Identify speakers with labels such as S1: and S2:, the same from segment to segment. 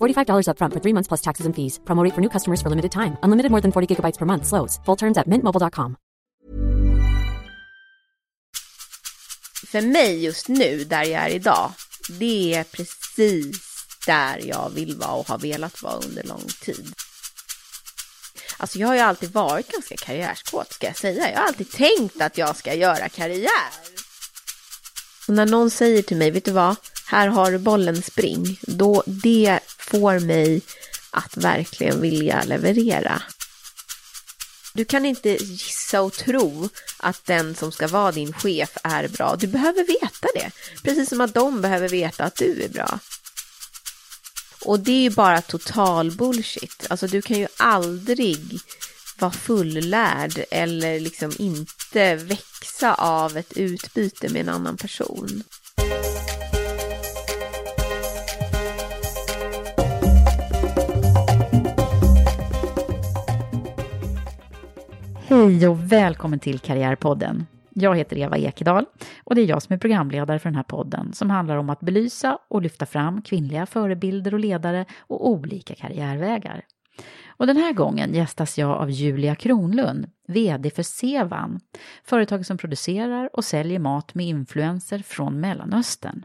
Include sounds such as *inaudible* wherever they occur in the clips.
S1: $45 upfront for three months plus taxes and fees. Promo rate for new customers for limited time. Unlimited more than 40 gigabytes per month. Slows. Full terms at mintmobile.com.
S2: För mig just nu, där jag är idag, det är precis där jag vill vara och har velat vara under lång tid. Alltså jag har ju alltid varit ganska karriärskåt ska jag säga. Jag har alltid tänkt att jag ska göra karriär. Och när någon säger till mig, vet du vad, här har du bollen, spring. Då det får mig att verkligen vilja leverera. Du kan inte gissa och tro att den som ska vara din chef är bra. Du behöver veta det. Precis som att de behöver veta att du är bra. Och det är ju bara total bullshit. Alltså du kan ju aldrig vara fullärd eller liksom inte växa av ett utbyte med en annan person.
S3: Hej och välkommen till Karriärpodden. Jag heter Eva Ekedal och det är jag som är programledare för den här podden som handlar om att belysa och lyfta fram kvinnliga förebilder och ledare och olika karriärvägar. Och den här gången gästas jag av Julia Kronlund, VD för Sevan, företaget som producerar och säljer mat med influenser från Mellanöstern.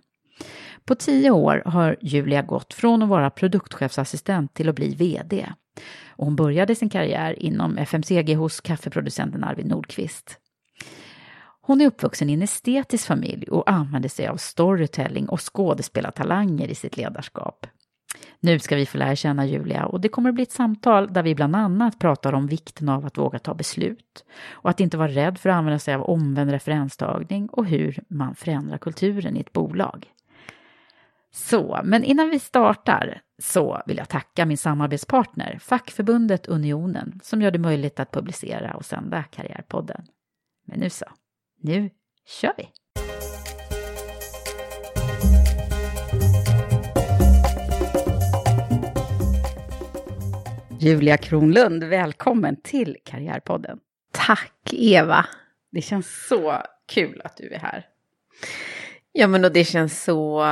S3: På tio år har Julia gått från att vara produktchefsassistent till att bli VD. Och hon började sin karriär inom FMCG hos kaffeproducenten Arvid Nordqvist. Hon är uppvuxen i en estetisk familj och använder sig av storytelling och skådespelartalanger i sitt ledarskap. Nu ska vi få lära känna Julia och det kommer att bli ett samtal där vi bland annat pratar om vikten av att våga ta beslut och att inte vara rädd för att använda sig av omvänd referenstagning och hur man förändrar kulturen i ett bolag. Så, men innan vi startar så vill jag tacka min samarbetspartner, fackförbundet Unionen, som gör det möjligt att publicera och sända Karriärpodden. Men nu så, nu kör vi! Julia Kronlund, välkommen till Karriärpodden.
S2: Tack Eva!
S3: Det känns så kul att du är här.
S2: Ja men och det känns så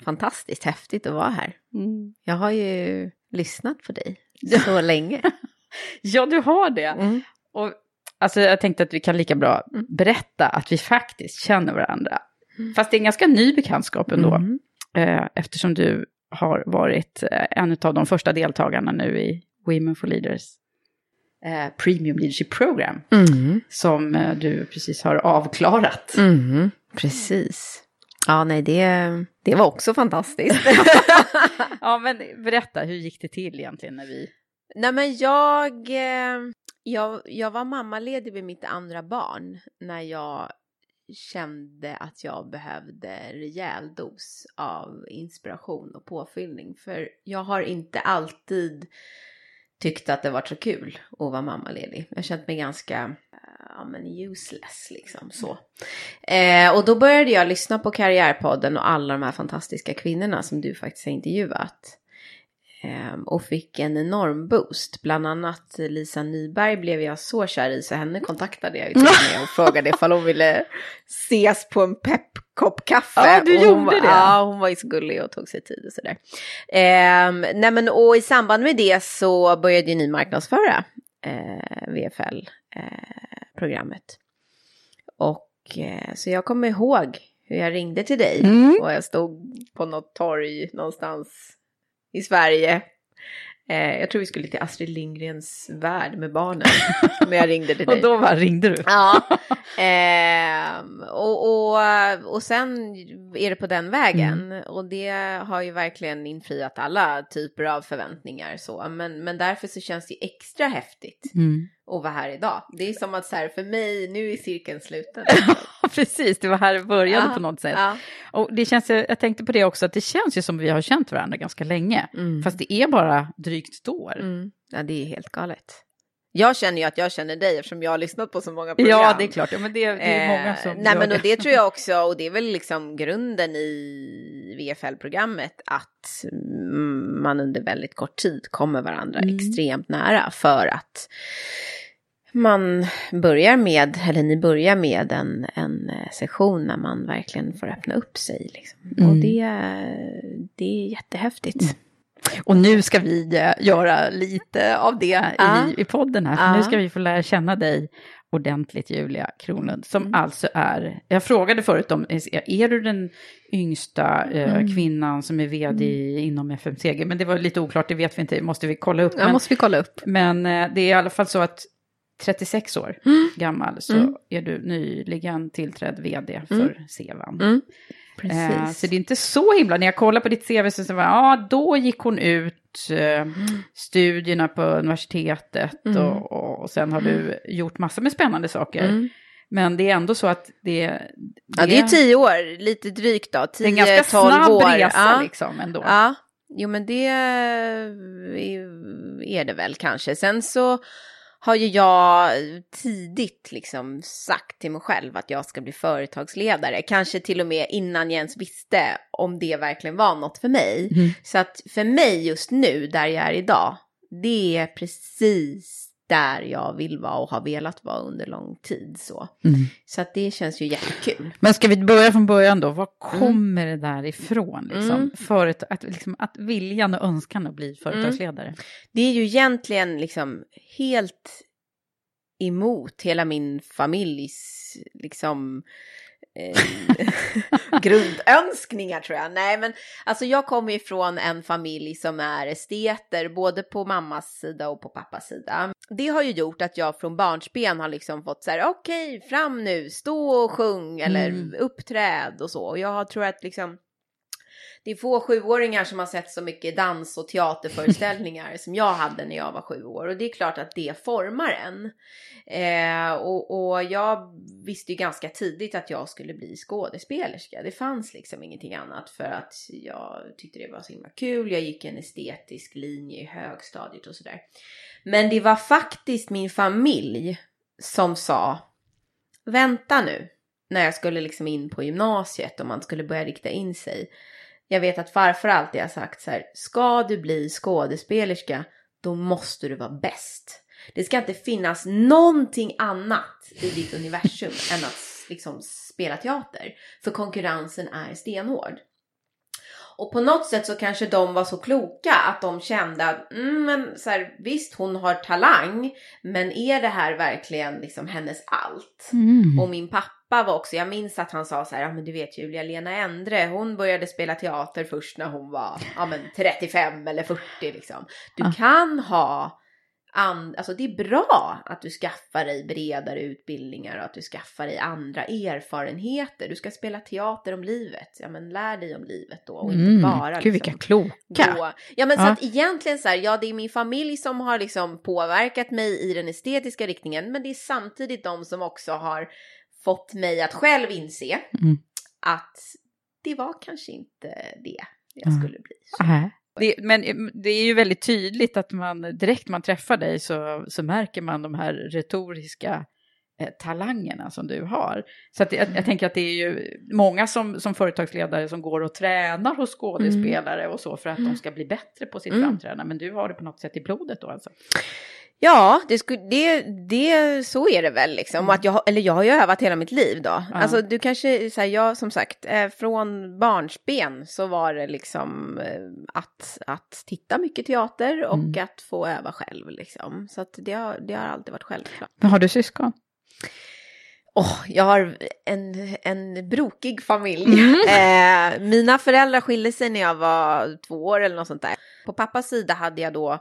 S2: fantastiskt häftigt att vara här. Mm. Jag har ju lyssnat på dig *laughs* så länge.
S3: ja, du har det. Mm. Och, alltså, jag tänkte att vi kan lika bra mm. berätta att vi faktiskt känner varandra. Mm. Fast det är en ganska ny bekantskap ändå. Mm. Eh, eftersom du har varit eh, en av de första deltagarna nu i Women for Leaders eh, Premium Leadership Program. Mm. Som eh, du precis har avklarat.
S2: Mm. Precis. Ja, nej, det, det var också fantastiskt. *laughs*
S3: ja, men berätta, hur gick det till egentligen när vi...
S2: Nej, men jag, eh, jag, jag var mammaledig vid mitt andra barn när jag kände att jag behövde rejäl dos av inspiration och påfyllning. För jag har inte alltid Tyckte att det var så kul att vara mammaledig. Jag har känt mig ganska ja, men useless liksom så. Eh, och då började jag lyssna på Karriärpodden och alla de här fantastiska kvinnorna som du faktiskt har intervjuat. Ehm, och fick en enorm boost. Bland annat Lisa Nyberg blev jag så kär i så henne kontaktade jag ju med och *laughs* frågade ifall hon ville ses på en peppkopp kaffe.
S3: Ja, du
S2: och hon,
S3: gjorde
S2: var-
S3: det.
S2: Ja, hon var ju så gullig och tog sig tid och sådär. Ehm, nej men och i samband med det så började ju ni marknadsföra eh, VFL-programmet. och eh, så jag kommer ihåg hur jag ringde till dig
S3: Mm.
S2: och jag stod på något torg någonstans i Sverige. Eh, jag tror vi skulle till Astrid Lindgrens värld med barnen. *laughs* Men jag ringde till dig.
S3: Och då bara ringde du.
S2: Ja, *laughs* ehm, och, och, och sen är det på den vägen. Och det har ju verkligen infriat alla typer av förväntningar. Så. Men, men därför så känns det extra häftigt
S3: Mm.
S2: Att vara här idag. Det är som att så här, för mig, nu är cirkeln sluten. *laughs*
S3: Precis, det var här det började
S2: Ja,
S3: på något sätt.
S2: Ja.
S3: Och det känns, jag tänkte på det också, att det känns ju som vi har känt varandra ganska länge.
S2: Mm.
S3: Fast det är bara drygt ett år.
S2: Mm. ja, det är helt galet. Jag känner ju att jag känner dig eftersom jag har lyssnat på så många program.
S3: Ja, det är klart. Ja, men det, det är många
S2: Eh,
S3: som
S2: Nej
S3: gör
S2: men och det tror jag *laughs* också, och det är väl liksom grunden i VFL-programmet, att mm, man under väldigt kort tid kommer varandra
S3: Mm.
S2: extremt nära för att man börjar med, eller ni börjar med en, en eh, session när man verkligen får öppna upp sig. Liksom.
S3: Mm.
S2: Och det, det är jättehäftigt.
S3: Och nu ska vi eh, göra lite av det
S2: Ja.
S3: i, i podden här. För
S2: Ja.
S3: nu ska vi få lära känna dig ordentligt, Julia Kronlund, som
S2: Mm.
S3: alltså är, jag frågade förut om, är du den yngsta eh,
S2: Mm.
S3: kvinnan som är vd inom FMCG? Men det var lite oklart, det vet vi inte, måste vi kolla upp.
S2: Ja,
S3: men,
S2: måste vi kolla upp.
S3: men eh, det är i alla fall så att 36 år gammal så
S2: Mm.
S3: är du nyligen tillträdd vd för
S2: Mm.
S3: Sevan.
S2: Mm.
S3: Eh, så det är inte så himla, när jag kollar på ditt CV så var ja då gick hon ut eh, studierna på universitetet
S2: Mm.
S3: och, och, sen har du gjort massor med spännande saker.
S2: Mm.
S3: Men det är ändå så att det,
S2: Ja, det är tio år, lite drygt då.
S3: det är
S2: Tio,
S3: en ganska
S2: tolv
S3: snabb
S2: år.
S3: resa
S2: ja.
S3: liksom ändå.
S2: Ja, jo men det är det väl kanske. Sen så har ju jag tidigt liksom sagt till mig själv att jag ska bli företagsledare. Kanske till och med innan jag ens visste om det verkligen var något för mig.
S3: Mm.
S2: Så att för mig just nu, där jag är idag, det är precis där jag vill vara och har velat vara under lång tid. Så,
S3: Mm.
S2: så att det känns ju jättekul.
S3: Men ska vi börja från början då? Var kommer det där ifrån? Liksom?
S2: Mm.
S3: Föret, att, liksom, att viljan och önskan att bli företagsledare.
S2: Det är ju egentligen liksom helt emot hela min familjs liksom eh, *laughs* grundönskningar tror jag. Nej men alltså jag kommer ju från en familj som är esteter både på mammas sida och på pappas sida. Det har ju gjort att jag från barnsben har liksom fått så här okej fram nu, stå och sjung eller
S3: Mm.
S2: uppträd och så. Och jag tror att liksom det är få sjuåringar som har sett så mycket dans och teaterföreställningar *laughs* som jag hade när jag var sju år. Och det är klart att det formar en. Eh, och, och jag visste ju ganska tidigt att jag skulle bli skådespelerska. Det fanns liksom ingenting annat för att jag tyckte det var så himla kul. Jag gick en estetisk linje i högstadiet och sådär. Men det var faktiskt min familj som sa vänta nu när jag skulle liksom in på gymnasiet och man skulle börja rikta in sig. Jag vet att farfar alltid har sagt så här, ska du bli skådespelerska, då måste du vara bäst. Det ska inte finnas någonting annat i ditt universum *laughs* än att liksom spela teater. För konkurrensen är stenhård. Och på något sätt så kanske de var så kloka att de kände att mm, men så här, visst hon har talang men är det här verkligen liksom hennes allt?
S3: Mm.
S2: Och min pappa var också, jag minns att han sa så här, ja men du vet Julia, Lena Endre, hon började spela teater först när hon var, ja men 35 eller 40 liksom. Du
S3: Ja.
S2: kan ha, an, alltså det är bra att du skaffar dig bredare utbildningar och att du skaffar dig andra erfarenheter. Du ska spela teater om livet, ja men lär dig om livet då och inte
S3: Mm.
S2: bara
S3: Gud
S2: liksom
S3: vilka kloka.
S2: gå. Ja men så
S3: Ja.
S2: att egentligen så här, ja det är min familj som har liksom påverkat mig i den estetiska riktningen men det är samtidigt de som också har fått mig att själv inse
S3: Mm.
S2: att det var kanske inte det jag
S3: Mm.
S2: skulle bli.
S3: Det, men eh, det är ju väldigt tydligt att man direkt man träffar dig så, så märker man de här retoriska eh, talangerna som du har. Så att jag, jag, tänker att det är ju många som, som företagsledare som går och tränar hos skådespelare mm. och så för att de ska bli bättre på sitt mm. framträdande. Men du har det på något sätt i blodet då alltså?
S2: Ja, det, det, det, så är det väl liksom. Mm. Att jag, eller jag har ju övat hela mitt liv då. Ja. Alltså du kanske, så här, jag som sagt, eh, från barnsben så var det liksom eh, att, att titta mycket teater och mm. att få öva själv liksom. Så att det, har, det har alltid varit självklart.
S3: Men har du syskon?
S2: Oh, jag har en, en brokig familj. Mm. *laughs* Eh, mina föräldrar skilde sig när jag var två år eller något sånt där. På pappas sida hade jag då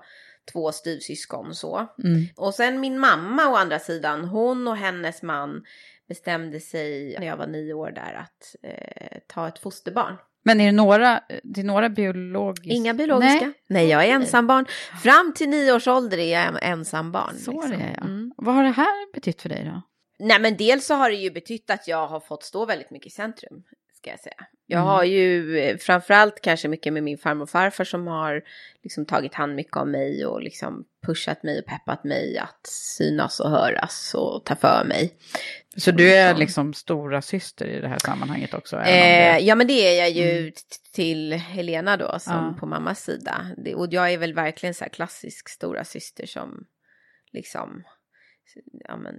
S2: två styvsyskon så. Mm. Och sen min mamma å andra sidan, hon och hennes man bestämde sig när jag var nio år där att eh, ta ett fosterbarn.
S3: Men är det några, det är några biologiska?
S2: Inga biologiska. Nej, Nej jag är ensambarn. Fram till nio års ålder är jag ensambarn.
S3: Så liksom. det är ja. Mm. Vad har det här betytt för dig då?
S2: Nej men dels så har det ju betytt att jag har fått stå väldigt mycket i centrum ska jag säga. Jag mm. har ju eh, framförallt kanske mycket med min farmor och farfar som har liksom tagit hand mycket om mig och liksom pushat mig och peppat mig att synas och höras och ta för mig.
S3: Så du är liksom stora syster i det här sammanhanget också?
S2: Eh, ja men det är jag ju mm. till Helena då som ja. på mammas sida. Det, och jag är väl verkligen så här klassisk stora syster som liksom ja, men,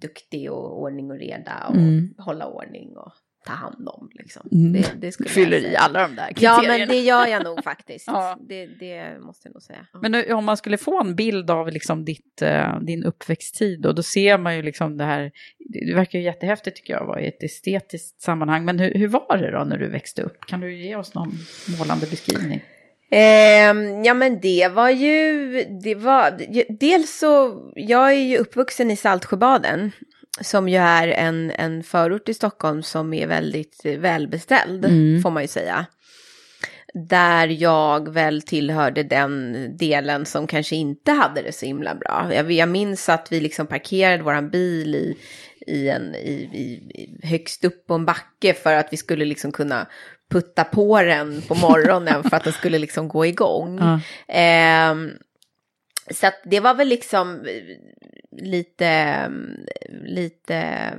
S2: duktig och ordning och reda och mm. hålla ordning och ta hand om. Liksom.
S3: Mm. Det, det skulle Fyller i alla de där
S2: kriterierna. Ja, men det gör jag nog *laughs* faktiskt. ja. det, det, måste jag nog säga.
S3: Men nu, om man skulle få en bild av liksom ditt, uh, din uppväxttid, och då ser man ju liksom det här, det verkar ju jättehäftigt tycker jag, vara i ett estetiskt sammanhang. Men hur, hur var det då när du växte upp? Kan du ge oss någon målande beskrivning?
S2: Eh, ja men det var ju, det var, dels så, jag är ju uppvuxen i Saltsjöbaden som ju är en, en förort i Stockholm som är väldigt välbeställd, mm. får man ju säga. Där jag väl tillhörde den delen som kanske inte hade det så himla bra. Jag, jag minns att vi liksom parkerade våran bil i, i en, i, i, högst upp på en backe för att vi skulle liksom kunna putta på den på morgonen *laughs* för att den skulle liksom gå igång. Mm. Eh, så att det var väl liksom eh, lite, lite,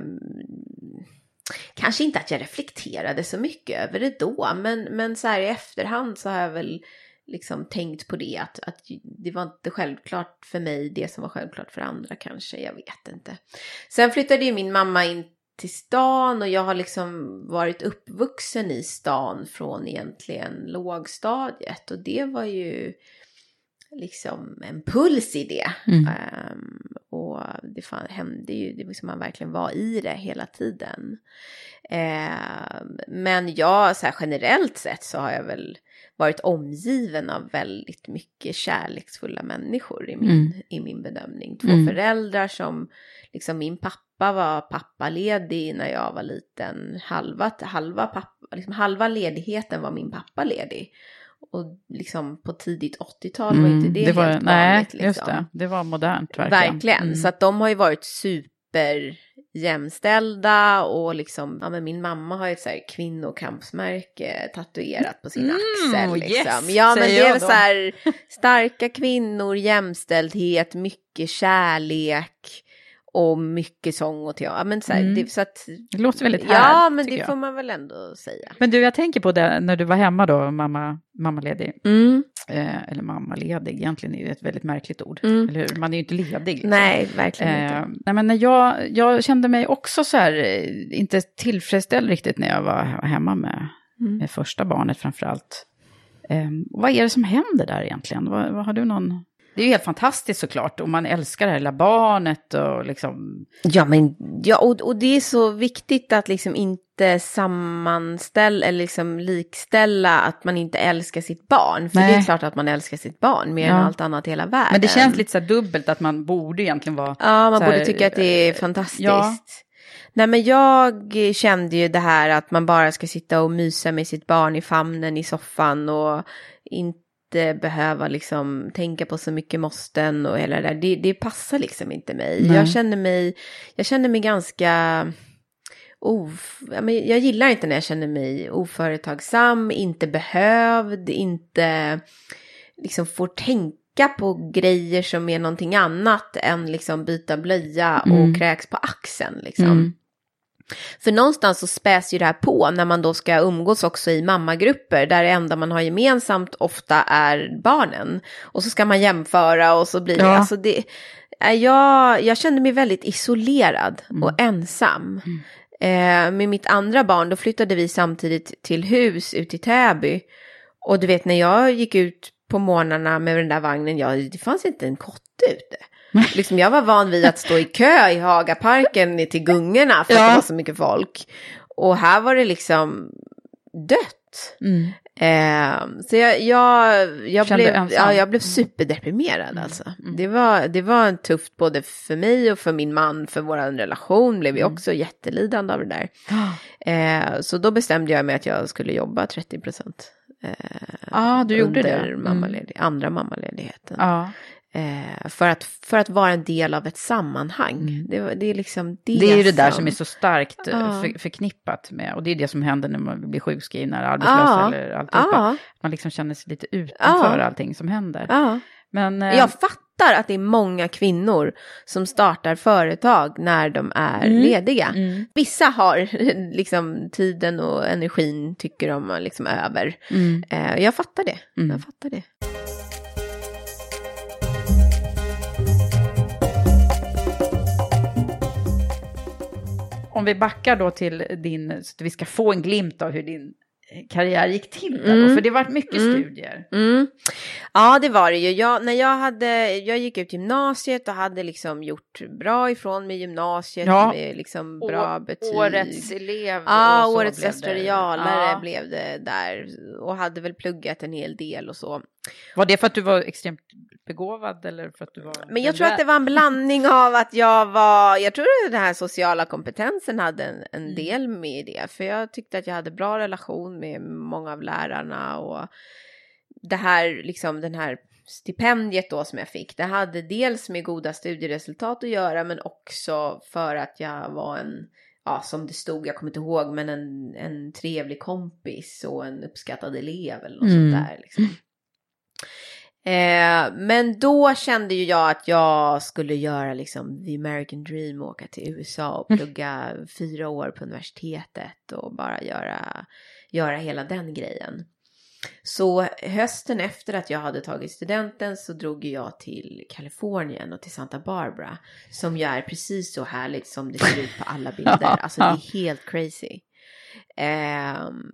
S2: kanske inte att jag reflekterade så mycket över det då, men, men så här i efterhand så har jag väl liksom tänkt på det, att, att det var inte självklart för mig det som var självklart för andra kanske, jag vet inte. Sen flyttade ju min mamma in till stan och jag har liksom varit uppvuxen i stan från egentligen lågstadiet och det var ju liksom en puls i det. Mm. Um, och det fan, hände ju, det var som man verkligen var i det hela tiden. Uh, men jag, så här generellt sett så har jag väl varit omgiven av väldigt mycket kärleksfulla människor i min, mm. i min bedömning. Två mm. föräldrar som, liksom min pappa var pappaledig när jag var liten. Halva, halva, pappa, liksom halva ledigheten var min pappa ledig och liksom på tidigt 80-tal mm, var inte det, det var, helt nej, vanligt. Liksom. Just
S3: det, det var modernt verkligen.
S2: Verkligen, mm. så att de har ju varit super jämställda och liksom, ja men min mamma har ju ett så här kvinnokampsmärke tatuerat på sin mm, axel liksom. Yes, ja men det är så här starka kvinnor, jämställdhet, mycket kärlek och mycket sång och teater. Men så, här,
S3: mm.
S2: det, så att,
S3: det låter väldigt
S2: härligt. Ja, men det jag. får man väl ändå säga.
S3: Men du, jag tänker på det när du var hemma då, mamma, mammaledig. Mm. Eh, eller mammaledig, egentligen är det ett väldigt märkligt ord. Mm. Eller hur? Man är ju inte ledig. Liksom.
S2: Nej, verkligen eh, inte.
S3: Nej, men när jag, jag kände mig också så här, eh, inte tillfredsställd riktigt när jag var hemma med, mm. med första barnet framför allt. Eh, vad är det som händer där egentligen? Vad, vad har du någon det är ju helt fantastiskt såklart och man älskar det här lilla barnet och liksom...
S2: Ja, men ja, och, och det är så viktigt att liksom inte sammanställa eller liksom likställa att man inte älskar sitt barn. För Nej. det är klart att man älskar sitt barn mer ja. än allt annat i hela världen.
S3: Men det känns lite så här dubbelt att man borde egentligen vara...
S2: Ja, man borde här, tycka att det är fantastiskt. Ja. Nej men jag kände ju det här att man bara ska sitta och mysa med sitt barn i famnen i soffan och inte inte behöva liksom tänka på så mycket måsten och hela det där. Det, det passar liksom inte mig. Nej. Jag känner mig, jag känner mig ganska... Of, jag gillar inte när jag känner mig oföretagsam, inte behövd, inte liksom får tänka tänka på grejer som är någonting annat än liksom byta blöja
S3: Mm.
S2: och kräks på axeln liksom.
S3: Mm.
S2: För någonstans så späs ju det här på när man då ska umgås också i mammagrupper där det enda man har gemensamt ofta är barnen. Och så ska man jämföra och så blir det,
S3: Ja.
S2: alltså det, är jag, jag kände mig väldigt isolerad
S3: Mm.
S2: och ensam. Eh, med mitt andra barn då flyttade vi samtidigt till hus ute i Täby. Och du vet när jag gick ut på morgnarna med den där vagnen, ja, det fanns inte en kotte ute. *laughs* Liksom jag var van vid att stå i kö i Hagaparken till gungorna för att
S3: Ja.
S2: det var så mycket folk. Och här var det liksom dött.
S3: Mm.
S2: Eh, så jag, jag, jag, blev,
S3: ensam.
S2: ja, jag blev superdeprimerad alltså.
S3: Mm.
S2: Det, var, det var tufft både för mig och för min man, för vår relation blev ju
S3: Mm.
S2: också jättelidande av det där. *gasps* Eh, så då bestämde jag mig att jag skulle jobba 30 procent. Eh,
S3: Ja, du gjorde det. Mm.
S2: mammaledig, andra mammaledigheten.
S3: Ja.
S2: Eh, för, att, för att vara en del av ett sammanhang. Det, var- det är liksom det
S3: Mm. Det är ju det där som är så starkt
S2: Ja.
S3: för, förknippat med, och det är det som händer när man blir sjukskriven eller arbetslös
S2: Ja.
S3: eller alltihopa.
S2: Ja,
S3: Man liksom känner sig lite utanför
S2: Ja.
S3: allting som händer. Men eh,
S2: Jag fattar att det är många kvinnor som startar företag när de är
S3: Mm.
S2: lediga.
S3: mm,
S2: Vissa har *laughs* liksom tiden och energin tycker de liksom över.
S3: mm,
S2: Eh, jag fattar det.
S3: Mm.
S2: Jag fattar det.
S3: Om vi backar då till din, så att vi ska få en glimt av hur din eh, karriär gick till där då,
S2: Mm.
S3: för det varit mycket
S2: Mm.
S3: studier.
S2: Mm. Ja, det var det ju. Jag, när jag, hade, jag gick ut gymnasiet och hade liksom gjort bra ifrån mig gymnasiet
S3: Ja.
S2: med liksom bra
S3: Å-
S2: betyg.
S3: Årets elev.
S2: Ja,
S3: och så
S2: årets restaurantalare
S3: Ja.
S2: blev det där och hade väl pluggat en hel del och så.
S3: Var det för att du var extremt begåvad eller för att du var...
S2: Men jag tror att det var en blandning av att jag var, jag tror att den här sociala kompetensen hade en, en
S3: Mm.
S2: del med det. För jag tyckte att jag hade bra relation med många av lärarna och det här, liksom den här stipendiet då som jag fick, det hade dels med goda studieresultat att göra men också för att jag var en, ja som det stod, jag kommer inte ihåg, men en, en trevlig kompis och en uppskattad elev eller något
S3: Mm.
S2: sånt där. Liksom. Eh, men då kände ju jag att jag skulle göra liksom the American dream, åka till USA och plugga fyra år på universitetet och bara göra, göra hela den grejen. Så hösten efter att jag hade tagit studenten så drog jag till Kalifornien och till Santa Barbara. Som ju är precis så härligt som det ser ut på alla *laughs* bilder. Alltså det är helt crazy. Ehm,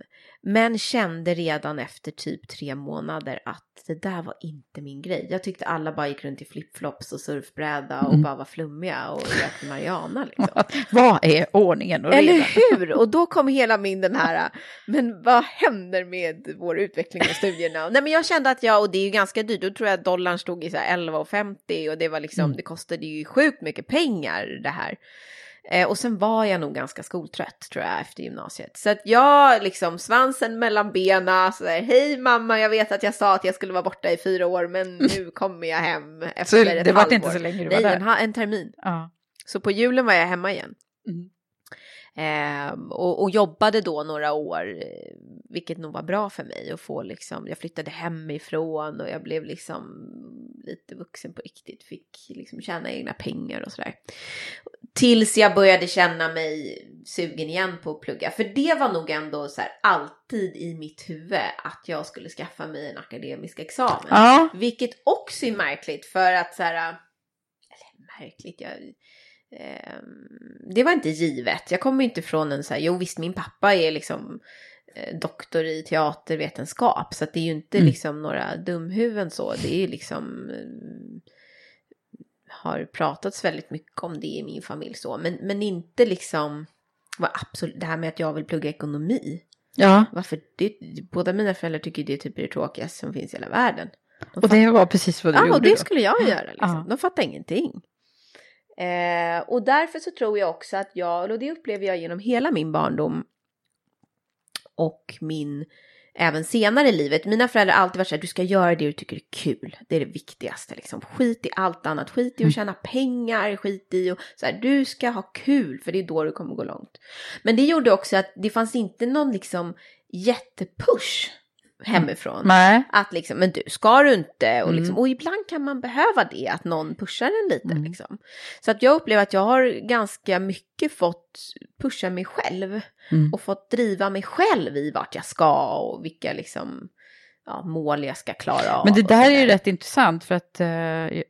S2: men kände redan efter typ tre månader att det där var inte min grej. Jag tyckte alla bara gick runt i flipflops och surfbräda och
S3: Mm.
S2: bara var flummiga och rökte marijuana liksom. *laughs*
S3: Vad är ordningen och
S2: Eller
S3: redan?
S2: hur? Och då kom hela min den här, *laughs* men vad händer med vår utveckling och studierna? Nej men jag kände att jag, och det är ju ganska dyrt, då tror jag att dollarn stod i så här 11,50 och det var liksom,
S3: Mm.
S2: det kostade ju sjukt mycket pengar det här. Eh, och sen var jag nog ganska skoltrött tror jag efter gymnasiet. Så att jag liksom svansen mellan benen, så där, hej mamma, jag vet att jag sa att jag skulle vara borta i fyra år, men nu kommer jag hem efter
S3: Så
S2: ett
S3: det var
S2: halvår.
S3: inte så länge du
S2: Nej,
S3: var där?
S2: en, ha- en termin.
S3: Ja.
S2: Så på julen var jag hemma igen.
S3: Mm.
S2: Ehm, och, och jobbade då några år, eh, vilket nog var bra för mig att få liksom, jag flyttade hemifrån och jag blev liksom lite vuxen på riktigt, fick liksom tjäna egna pengar och sådär. Tills jag började känna mig sugen igen på att plugga, för det var nog ändå så här alltid i mitt huvud att jag skulle skaffa mig en akademisk examen.
S3: ja.
S2: Vilket också är märkligt för att så här, eller märkligt, jag, ehm, det var inte givet. Jag kommer inte från en så här, jo visst min pappa är liksom eh, doktor i teatervetenskap så att det är ju inte
S3: Mm.
S2: liksom några dumhuvuden så. Det är ju liksom eh, har pratats väldigt mycket om det i min familj så, men, men inte liksom var absolut, det här med att jag vill plugga ekonomi.
S3: ja.
S2: Varför? Det, båda mina föräldrar tycker det typ är det tråkigaste som finns i hela världen. De
S3: Och det var precis vad du
S2: Ja,
S3: gjorde
S2: och det
S3: då.
S2: skulle jag göra. Liksom.
S3: Ja.
S2: De fattar ingenting. Eh, och därför så tror jag också att jag, och det upplever jag genom hela min barndom och min, även senare i livet. Mina föräldrar har alltid varit så här, du ska göra det du tycker är kul. Det är det viktigaste liksom. Skit i allt annat, skit i
S3: Mm.
S2: att tjäna pengar, skit i och så här, du ska ha kul för det är då du kommer gå långt. Men det gjorde också att det fanns inte någon liksom jättepush hemifrån.
S3: Nej.
S2: Att liksom, men du, ska du inte? Och, liksom,
S3: Mm.
S2: och ibland kan man behöva det, att någon pushar en lite.
S3: Mm.
S2: Liksom. Så att jag upplever att jag har ganska mycket fått pusha mig själv.
S3: Mm.
S2: Och fått driva mig själv i vart jag ska och vilka liksom, ja, mål jag ska klara av.
S3: Men det där är ju rätt intressant för att eh,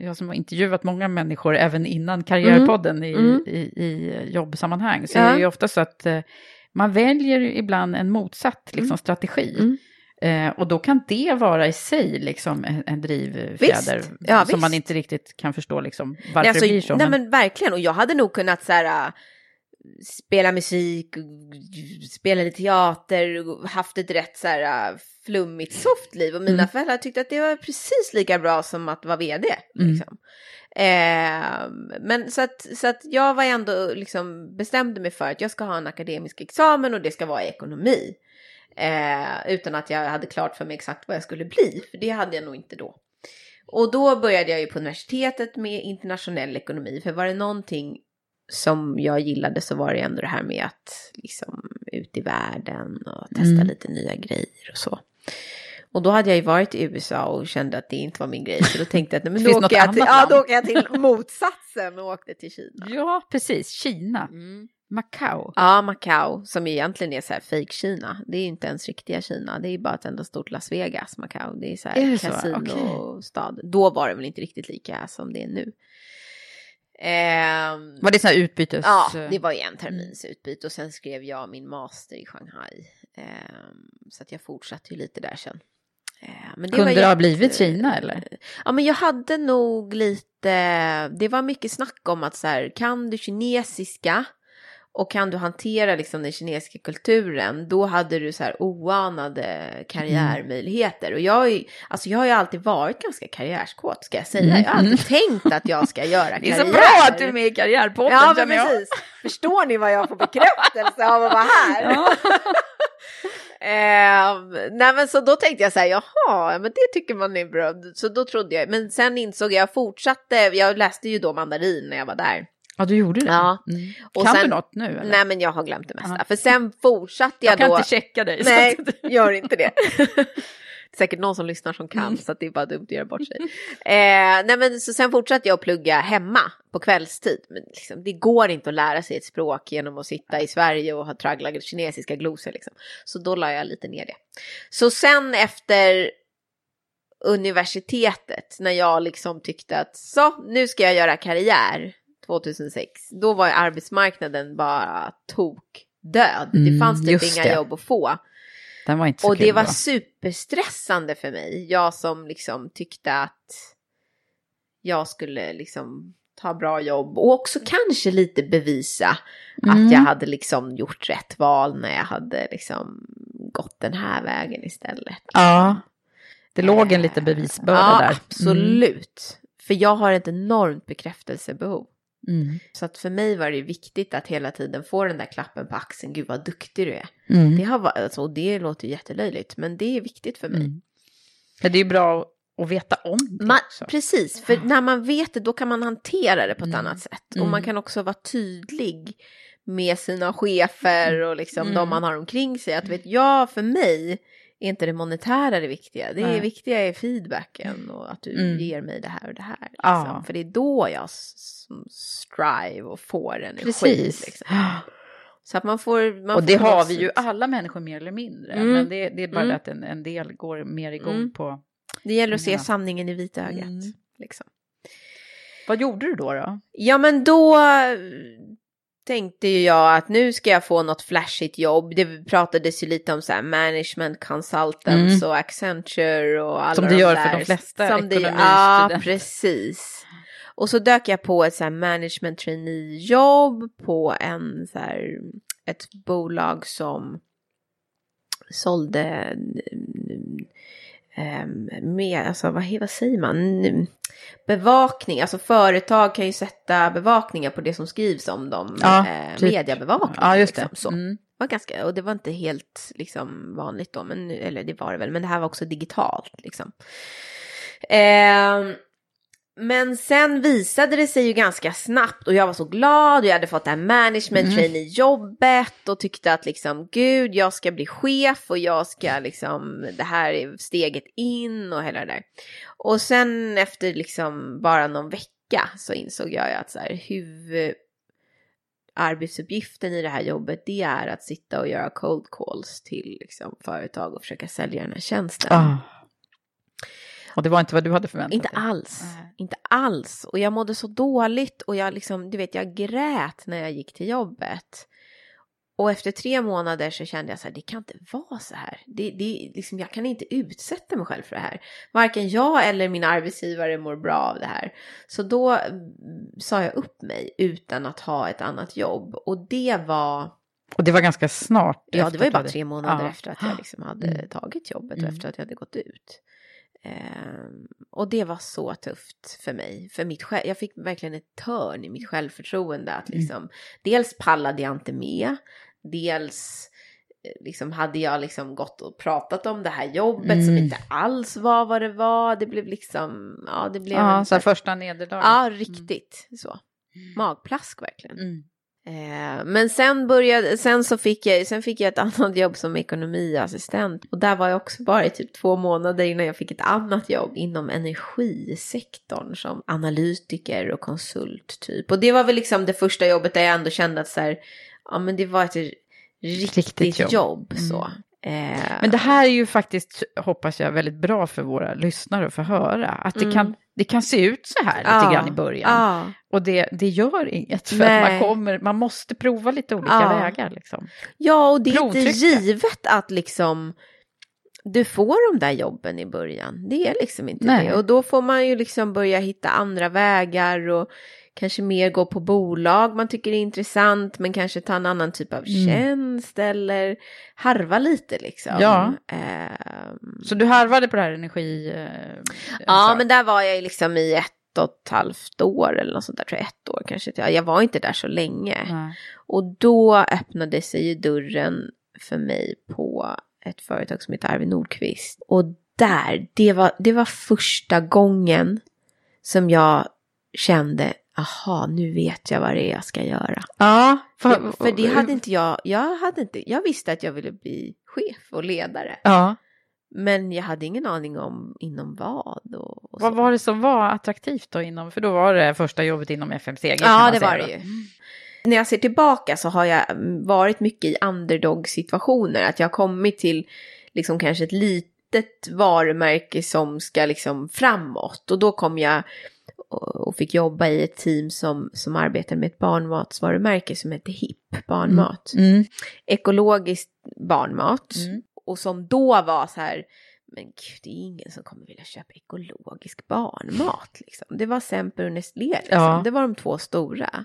S3: jag som har intervjuat många människor även innan Karriärpodden i,
S2: Mm.
S3: i, i jobbsammanhang så
S2: Ja.
S3: är det ju ofta så att eh, man väljer ibland en motsatt liksom,
S2: Mm.
S3: strategi. Eh, och då kan det vara i sig liksom en, en drivfjäder.
S2: Ja,
S3: som
S2: visst.
S3: man inte riktigt kan förstå liksom, varför
S2: Nej, alltså,
S3: det blir så.
S2: Nej
S3: men-
S2: men verkligen, och jag hade nog kunnat så här, äh, spela musik, spela lite teater, haft ett rätt så här äh, flummigt soft liv. Och mina
S3: Mm.
S2: föräldrar tyckte att det var precis lika bra som att vara vd.
S3: Mm.
S2: Liksom. Eh, men så att, så att jag var ändå liksom bestämde mig för att jag ska ha en akademisk examen och det ska vara ekonomi. Eh, utan att jag hade klart för mig exakt vad jag skulle bli, för det hade jag nog inte då. Och då började jag ju på universitetet med internationell ekonomi, för var det någonting som jag gillade så var det ändå det här med att liksom ut i världen och testa
S3: Mm.
S2: lite nya grejer och så. Och då hade jag ju varit i USA och kände att det inte var min grej, så då tänkte jag att nej, men *laughs* då, åker jag till, ja, då åker jag till motsatsen och åkte till Kina.
S3: Ja, precis. Kina.
S2: Mm.
S3: Macao.
S2: Ja, Macao, som egentligen är så här fake Kina. Det är inte ens riktiga Kina, det är bara ett enda stort Las Vegas, Macao. Det är så här
S3: Är det så?
S2: kasinostad. Då var det väl inte riktigt lika som det är nu. Ehm,
S3: Var det sån här utbytes...
S2: ja, det var ju en termins utbyte och sen skrev jag min master i Shanghai. Ehm, så att jag fortsatte ju lite där sen. Ehm, men
S3: Kunde
S2: var
S3: det ha blivit Kina eller?
S2: Ja, men jag hade nog lite, det var mycket snack om att så här, kan du kinesiska och kan du hantera liksom den kinesiska kulturen, då hade du så här oanade karriärmöjligheter. Och jag, är, alltså jag har ju alltid varit ganska karriärskåt ska jag säga. Jag har alltid tänkt att jag ska göra
S3: Mm. *laughs* Det är
S2: karriär.
S3: så bra att du är med i Karriärpodden
S2: Ja,
S3: känner jag.
S2: precis. Förstår ni vad jag får bekräftelse av att vara här?
S3: Ja. *laughs*
S2: Ehm, nej men så då tänkte jag så här, jaha, men det tycker man är bra. Så då trodde jag, men sen insåg jag, jag fortsatte, jag läste ju då mandarin när jag var där.
S3: Ja, du gjorde det?
S2: Ja.
S3: Mm. Kan
S2: sen-
S3: du något nu eller?
S2: Nej men jag har glömt det mesta.
S3: Aha.
S2: För sen fortsatte jag,
S3: jag kan
S2: då.
S3: inte checka dig.
S2: Nej,
S3: att-
S2: gör inte det. *laughs* Säkert någon som lyssnar som kan,
S3: Mm.
S2: så att det är bara dumt att göra bort sig. Eh, nej, men så sen fortsatte jag att plugga hemma på kvällstid. Men liksom, det går inte att lära sig ett språk genom att sitta i Sverige och ha traggla kinesiska glosor. Liksom. Så då la jag lite ner det. Så sen efter universitetet, när jag liksom tyckte att så, nu ska jag göra karriär 2006, då var ju arbetsmarknaden bara tok död. det
S3: Mm,
S2: fanns typ inga
S3: det.
S2: jobb att få.
S3: Den var inte så
S2: Och det
S3: kul
S2: var
S3: då.
S2: superstressande för mig. Jag som liksom tyckte att jag skulle liksom ta bra jobb och också kanske lite bevisa
S3: Mm.
S2: att jag hade liksom gjort rätt val när jag hade liksom gått den här vägen istället.
S3: Ja, det låg en liten bevisbörda
S2: ja,
S3: där. Mm.
S2: absolut. För jag har ett enormt bekräftelsebehov.
S3: Mm.
S2: Så att för mig var det viktigt att hela tiden få den där klappen på axeln. Gud vad duktig du är.
S3: Mm.
S2: Det, har, alltså, och det låter ju jättelöjligt, men det är viktigt för mig.
S3: Mm. Ja, det är ju bra att veta om det
S2: Man, precis, för när man vet det då kan man hantera det på ett
S3: Mm.
S2: annat sätt. Och
S3: Mm.
S2: man kan också vara tydlig med sina chefer och liksom
S3: Mm.
S2: de man har omkring sig. Att vet jag, för mig är inte det monetära det viktiga. Det
S3: Nej.
S2: viktiga är feedbacken och att du
S3: Mm.
S2: ger mig det här och det här. Liksom.
S3: Ja.
S2: För det är då jag strive och får energi.
S3: Precis.
S2: Liksom. Så att man får... Man
S3: och det
S2: får
S3: har vi ju alla människor mer eller mindre.
S2: Mm.
S3: Men det, det är bara
S2: Mm.
S3: att en, en del går mer igång
S2: Mm.
S3: på...
S2: Det gäller att se
S3: Ja.
S2: sanningen i vitögat.
S3: Mm.
S2: Liksom.
S3: Vad gjorde du då? då?
S2: Ja men då tänkte ju jag att nu ska jag få något flashigt jobb. Det pratades ju lite om så här management consultants och Accenture och alla
S3: Som det
S2: de
S3: gör
S2: där.
S3: för de flesta
S2: Som det, Ja, precis. Och så dök jag på ett så här management trainee-jobb på en så här, ett bolag som sålde mm, med, alltså vad, vad säger man, bevakning, alltså företag kan ju sätta bevakningar på det som skrivs om dem,
S3: Ja,
S2: eh,
S3: typ.
S2: mediebevakning.
S3: Ja, just det.
S2: Liksom, så.
S3: Mm.
S2: var ganska, och det var inte helt liksom, vanligt då, men, eller det var det väl, men det här var också digitalt. Liksom. Ehm, Men sen visade det sig ju ganska snabbt och jag var så glad och jag hade fått det här management
S3: Mm.
S2: trainee jobbet och tyckte att liksom gud jag ska bli chef och jag ska liksom det här är steget in och hela det där. Och sen efter liksom bara någon vecka så insåg jag ju att så här huvud arbetsuppgiften i det här jobbet det är att sitta och göra cold calls till liksom, företag och försöka sälja den här tjänsten.
S3: Ah. Och det var inte vad du hade förväntat
S2: Inte
S3: dig?
S2: alls,
S3: Nej.
S2: inte alls. Och jag mådde så dåligt och jag liksom, du vet, jag grät när jag gick till jobbet. Och efter tre månader så kände jag så här, det kan inte vara så här. Det, det, liksom, jag kan inte utsätta mig själv för det här. Varken jag eller min arbetsgivare mår bra av det här. Så då mm, sa jag upp mig utan att ha ett annat jobb. Och det var,
S3: Och det var ganska snart?
S2: ja det var ju bara tre månader
S3: Ja.
S2: efter att jag liksom hade
S3: Mm.
S2: tagit jobbet och
S3: Mm.
S2: efter att jag hade gått ut. Ehm, och det var så tufft för mig. För mitt själv, jag fick verkligen ett törn i mitt självförtroende. Att
S3: Mm.
S2: liksom, Dels pallade jag inte med. Dels eh, liksom, hade jag liksom gått och pratat om det här jobbet som
S3: Mm.
S2: inte alls var vad det var. Det blev liksom, ja det blev
S3: Ja,
S2: en
S3: så här första nederlaget.
S2: Ja, riktigt så. Magplask verkligen.
S3: Mm.
S2: Eh, men sen började, sen så fick jag, sen fick jag ett *laughs* annat jobb som ekonomiassistent. Och där var jag också bara i typ två månader innan jag fick ett annat jobb inom energisektorn som analytiker och konsult typ. Och det var väl liksom det första jobbet där jag ändå kände att så här, ja men det var ett riktigt,
S3: Riktigt
S2: jobb.
S3: jobb.
S2: så. Eh,
S3: Men det här är ju faktiskt, hoppas jag, väldigt bra för våra lyssnare att få höra. Att det,
S2: Mm.
S3: kan, det kan se ut så här lite
S2: ja,
S3: grann i början.
S2: Ja,
S3: Och det, det gör inget, för att man,
S2: Nej.
S3: kommer, man måste prova lite olika
S2: Ja.
S3: vägar. Liksom.
S2: Ja, och det är inte givet att liksom du får de där jobben i början. Det är liksom inte
S3: Nej.
S2: det. Och då får man ju liksom börja hitta andra vägar och kanske mer gå på bolag man tycker är intressant men kanske ta en annan typ av
S3: Mm.
S2: tjänst eller harva lite liksom.
S3: Ja.
S2: Ehm,
S3: Så du harvade på det här energi... Eh,
S2: ja,
S3: sak.
S2: men där var jag ju liksom i ett och ett halvt år eller något sånt där, tror jag, ett år kanske. Ja, Jag var inte där så länge.
S3: Nej.
S2: Och då öppnade sig ju dörren för mig på ett företag som heter Arvid Nordqvist. Och där, det var, det var första gången som jag kände, aha, nu vet jag vad det är jag ska göra.
S3: Ja,
S2: För, för det hade inte jag, jag hade inte, jag visste att jag ville bli chef och ledare.
S3: Ja.
S2: Men jag hade ingen aning om inom vad och, och
S3: Vad
S2: så.
S3: var det som var attraktivt då inom, för då var det första jobbet inom FMCG
S2: Ja, det var det ju. När jag ser tillbaka så har jag varit mycket i underdog-situationer. Att jag har kommit till liksom kanske ett litet varumärke som ska liksom framåt. Och då kom jag och fick jobba i ett team som, som arbetar med ett barnmatsvarumärke som heter HIP barnmat.
S3: Mm.
S2: Ekologisk barnmat.
S3: Mm.
S2: Och som då var så här, men gud det är ingen som kommer vilja köpa ekologisk barnmat. Liksom. Det var Semper och Nestlé, liksom.
S3: Ja.
S2: det var de två stora.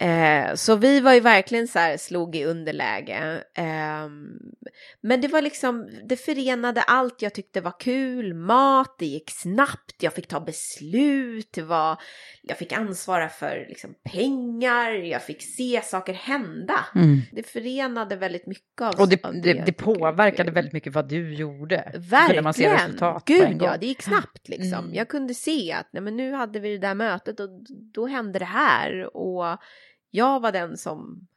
S2: Eh, så vi var ju verkligen så här, slog i underläge. Ehm, men det var liksom, det förenade allt jag tyckte var kul, mat, det gick snabbt, jag fick ta beslut, det var, jag fick ansvara för liksom, pengar, jag fick se saker hända.
S3: Mm.
S2: Det förenade väldigt mycket av
S3: Och det, det, det påverkade väldigt mycket vad du gjorde.
S2: Verkligen.
S3: Man ser resultat
S2: Gud ja, det gick snabbt liksom.
S3: Mm.
S2: Jag kunde se att nej, men nu hade vi det där mötet och då hände det här. Och jag var den som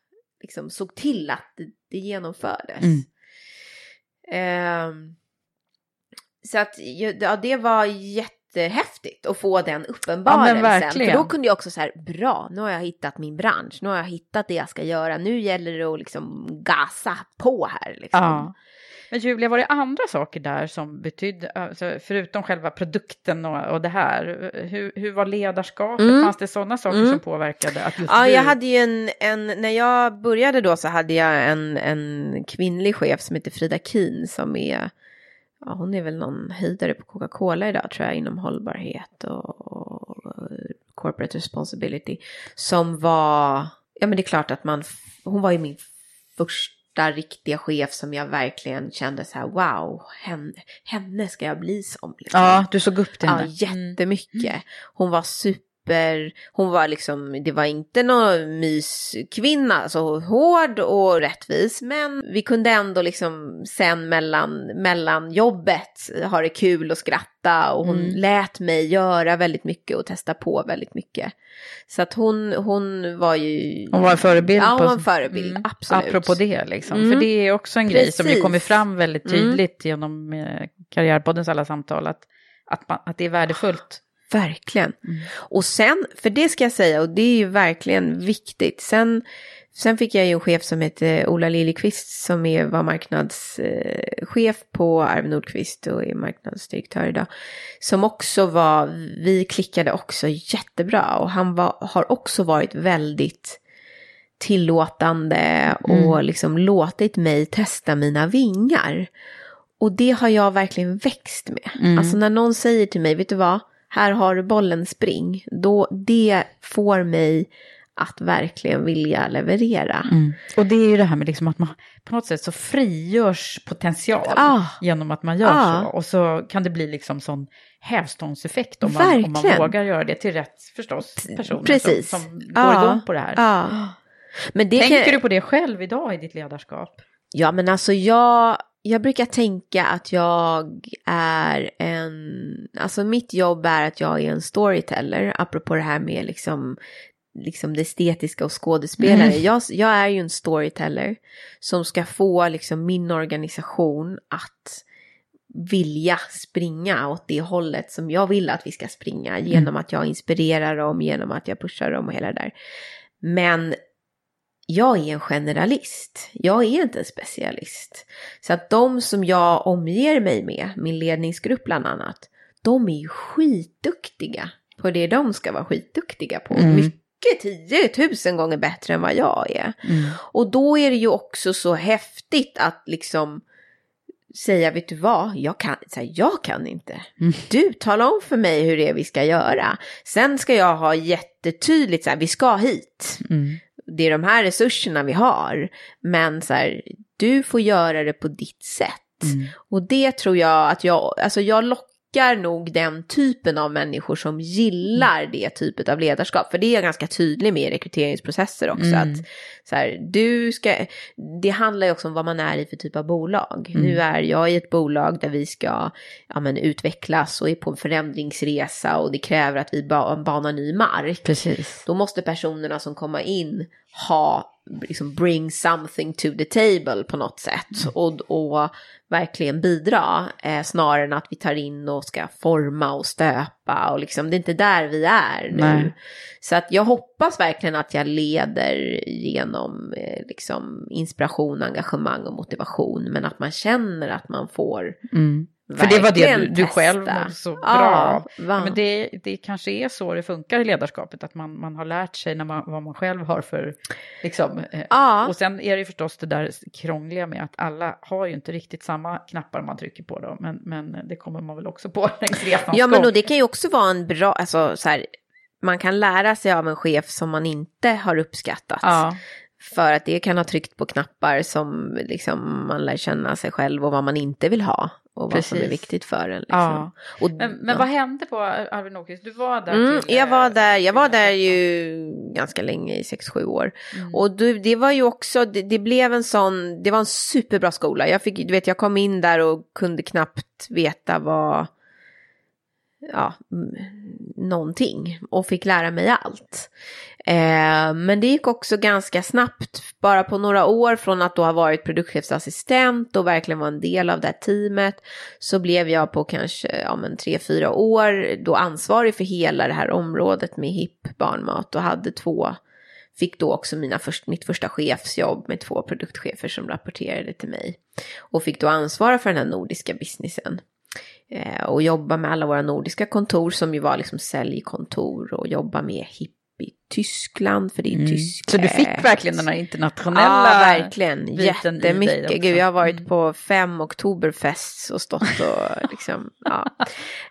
S2: liksom såg till att det, det genomfördes.
S3: Mm.
S2: Ehm, så att ja, det var jättehäftigt att få den uppenbarelsen. för då kunde jag också så här, bra, nu har jag hittat min bransch, nu har jag hittat det jag ska göra, nu gäller det att liksom gasa på här. Liksom.
S3: Ja. Men Julia, var det andra saker där som betydde, alltså, förutom själva produkten och, och det här, hur, hur var ledarskapet?
S2: Mm.
S3: Fanns det sådana saker
S2: Mm.
S3: som påverkade? Att just
S2: Ja,
S3: du...
S2: jag hade ju en, en, när jag började då så hade jag en, en kvinnlig chef som heter Frida Keen som är, ja hon är väl någon höjdare på Coca-Cola idag tror jag inom hållbarhet och, och corporate responsibility. Som var, ja men det är klart att man, hon var ju min första riktiga chef som jag verkligen kände så här wow, henne, henne ska jag bli som. Liksom.
S3: Ja, du såg upp till
S2: Ja,
S3: henne. Mm.
S2: jättemycket. Hon var super, hon var liksom, det var inte någon myskvinna, alltså hård och rättvis, men vi kunde ändå liksom sen mellan, mellan jobbet ha det kul och skratta och hon
S3: Mm.
S2: lät mig göra väldigt mycket och testa på väldigt mycket. Så att hon, hon var ju...
S3: Hon var en förebild.
S2: Ja, hon var en förebild,
S3: Mm.
S2: absolut.
S3: Apropå det, liksom.
S2: Mm.
S3: för det är också en grej som ju
S2: Precis.
S3: kommer fram väldigt
S2: Mm.
S3: tydligt genom eh, Karriärpoddens alla samtal, att, att, man, att det är värdefullt.
S2: Verkligen.
S3: Mm.
S2: Och sen, för det ska jag säga, och det är ju verkligen viktigt. Sen, sen fick jag ju en chef som heter Ola Liljeqvist som är, var marknadschef på Arv Nordqvist och är marknadsdirektör idag. Som också var, vi klickade också jättebra och han var, har också varit väldigt tillåtande och liksom låtit mig testa mina vingar. Och det har jag verkligen växt med.
S3: Mm.
S2: Alltså när någon säger till mig, vet du vad, här har du bollen, spring. Då, det får mig att verkligen vilja leverera.
S3: Och det är ju det här med liksom att man på något sätt så frigörs potential
S2: Ah.
S3: genom att man gör
S2: Ah.
S3: så. Och så kan det bli liksom sån hävstångseffekt om man, om man vågar göra det till rätt förstås personer
S2: Precis.
S3: som, som går igång på det här.
S2: Ja. Men det
S3: Tänker
S2: kan...
S3: du på det själv idag i ditt ledarskap?
S2: Ja, men alltså jag, jag brukar tänka att jag är en, alltså mitt jobb är att jag är en storyteller, apropå det här med liksom, liksom det estetiska och skådespelare.
S3: Mm.
S2: Jag, jag är ju en storyteller som ska få liksom min organisation att vilja springa åt det hållet som jag vill att vi ska springa genom att jag inspirerar dem, genom att jag pushar dem och hela det där. Men jag är en generalist. Jag är inte en specialist. Så att de som jag omger mig med, min ledningsgrupp bland annat, de är ju skitduktiga på det de ska vara skitduktiga på.
S3: Mm.
S2: Mycket tiotusen gånger bättre än vad jag är. Och då är det ju också så häftigt att liksom säga, vet du vad, jag kan, så här, jag kan inte.
S3: Mm.
S2: Du, tala om för mig hur det är vi ska göra. Sen ska jag ha jättetydligt, så här, vi ska hit.
S3: Mm.
S2: Det är de här resurserna vi har. Men så här, du får göra det på ditt sätt.
S3: Mm.
S2: Och det tror jag att jag, alltså jag lockar nog den typen av människor som gillar det typet av ledarskap. För det är jag ganska tydlig med i rekryteringsprocesser också.
S3: Mm.
S2: Att så här, du ska, det handlar ju också om vad man är i för typ av bolag.
S3: Mm.
S2: Nu är jag i ett bolag där vi ska ja, men, utvecklas och är på en förändringsresa och det kräver att vi ba, banar ny mark.
S3: Precis.
S2: Då måste personerna som kommer in ha, liksom bring something to the table på något sätt. Och, och verkligen bidra, eh, snarare än att vi tar in och ska forma och stöpa. Och liksom, det är inte där vi är nu.
S3: Nej.
S2: Så att jag hoppas verkligen att jag leder genom eh, liksom, inspiration, engagemang och motivation. Men att man känner att man får
S3: Mm. För det var det du, du själv mådde så bra
S2: Ja.
S3: Men det, det kanske är så det funkar i ledarskapet, att man, man har lärt sig när man, vad man själv har för... Liksom, eh,
S2: Ja.
S3: Och sen är det förstås det där krångliga med att alla har ju inte riktigt samma knappar man trycker på då, men, men det kommer man väl också på *laughs* längs resans
S2: Ja, men
S3: gång.
S2: och det kan ju också vara en bra, alltså så här, man kan lära sig av en chef som man inte har uppskattat.
S3: Ja,
S2: För att det kan ha tryckt på knappar som liksom man lär känna sig själv och vad man inte vill ha. Och vad som är
S3: Precis.
S2: viktigt för en. Liksom.
S3: Ja.
S2: Och,
S3: men, men
S2: ja.
S3: vad hände på Arvid Nordqvist? Du var där
S2: Mm,
S3: till,
S2: jag var där, jag var där
S3: 2013.
S2: ju ganska länge, i 6-7 år.
S3: Mm.
S2: Och du, det var ju också, det, det blev en sån, det var en superbra skola. Jag fick, du vet, jag kom in där och kunde knappt veta vad, ja, någonting. Och fick lära mig allt. Eh, men det gick också ganska snabbt, bara på några år från att då ha varit produktchefsassistent och verkligen vara en del av det här teamet. Så blev jag på kanske, ja men tre, fyra år då ansvarig för hela det här området med hipp barnmat och hade två Fick då också mina först, mitt första chefsjobb med två produktchefer som rapporterade till mig. Och fick då ansvara för den här nordiska businessen. Eh, och jobba med alla våra nordiska kontor som ju var liksom säljkontor och jobba med hipp i Tyskland för det är
S3: Mm.
S2: tyskt.
S3: Så du fick verkligen den här internationella
S2: Ja, verkligen. Jättemycket. Gud, jag har varit
S3: Mm.
S2: på fem oktoberfests och stått och *laughs* liksom, ja.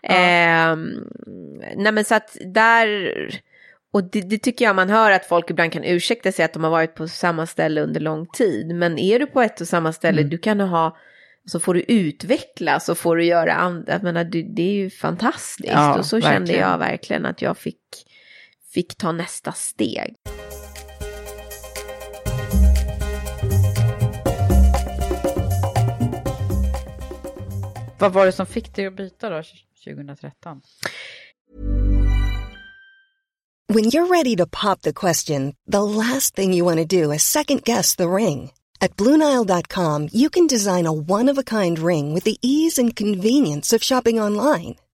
S2: Ehm, nej men så att där, och det, det tycker jag man hör att folk ibland kan ursäkta sig att de har varit på samma ställe under lång tid. Men är du på ett och samma ställe,
S3: Mm.
S2: du kan ha, så får du utvecklas och får du göra andra, jag menar, du, det är ju fantastiskt.
S3: Ja,
S2: och så kände
S3: verkligen.
S2: jag verkligen att jag fick fick ta nästa steg.
S3: Vad var det som fick dig att byta då 2013?
S4: When you're ready to pop the question, the last thing you want to do is second guess the ring. At Bluenile.com, you can design a one of a kind ring with the ease and convenience of shopping online.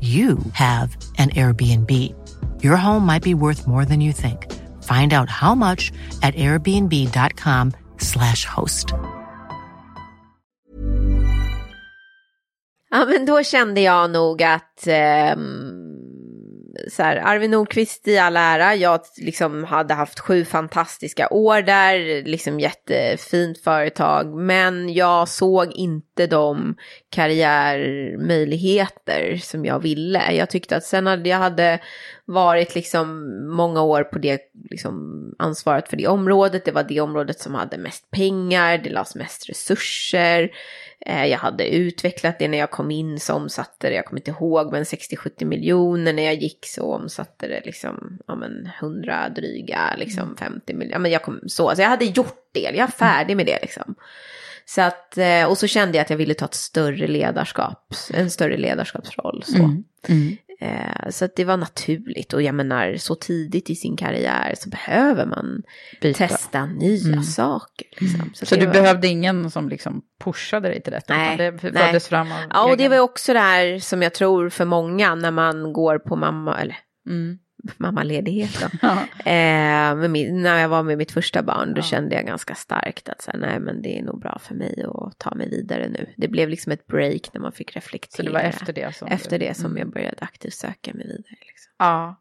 S5: you have an Airbnb. Your home might be worth more than you think. Find out how much at airbnb.com slash host.
S2: Ja, men då kände jag nog att ehm, så här, Arvid Nordqvist i all ära, jag liksom hade haft sju fantastiska år där, liksom jättefint företag, men jag såg inte de karriärmöjligheter som jag ville. Jag tyckte att sen hade jag hade varit liksom många år på det liksom ansvaret för det området, det var det området som hade mest pengar, det lades mest resurser. Jag hade utvecklat det när jag kom in så omsatte det, jag kommer inte ihåg, men 60-70 miljoner. När jag gick så omsatte det liksom, ja men 100 dryga, liksom 50 miljoner. Ja men jag kom så, så jag hade gjort det, jag är färdig med det liksom. Så att, och så kände jag att jag ville ta ett större ledarskap, en större ledarskapsroll. Så.
S3: Mm. Mm.
S2: Så att det var naturligt och jag menar så tidigt i sin karriär så behöver man
S3: Byta.
S2: testa nya
S3: Mm.
S2: saker. Liksom.
S3: Så,
S2: det
S3: du
S2: var-
S3: behövde ingen som liksom pushade dig till detta?
S2: Nej,
S3: Det föddes fram av
S2: Ja, och det
S3: egen-
S2: var ju också det här som jag tror för många när man går på mamma, eller
S3: Mm.
S2: Mammaledighet då. *laughs*
S3: Ja.
S2: eh, min, när jag var med mitt första barn, då
S3: Ja.
S2: kände jag ganska starkt att så här, nej men det är nog bra för mig att ta mig vidare nu. Det blev liksom ett break när man fick reflektera.
S3: Så det var efter det som
S2: Efter det som
S3: Mm.
S2: jag började aktivt söka mig vidare. Liksom.
S3: Ja,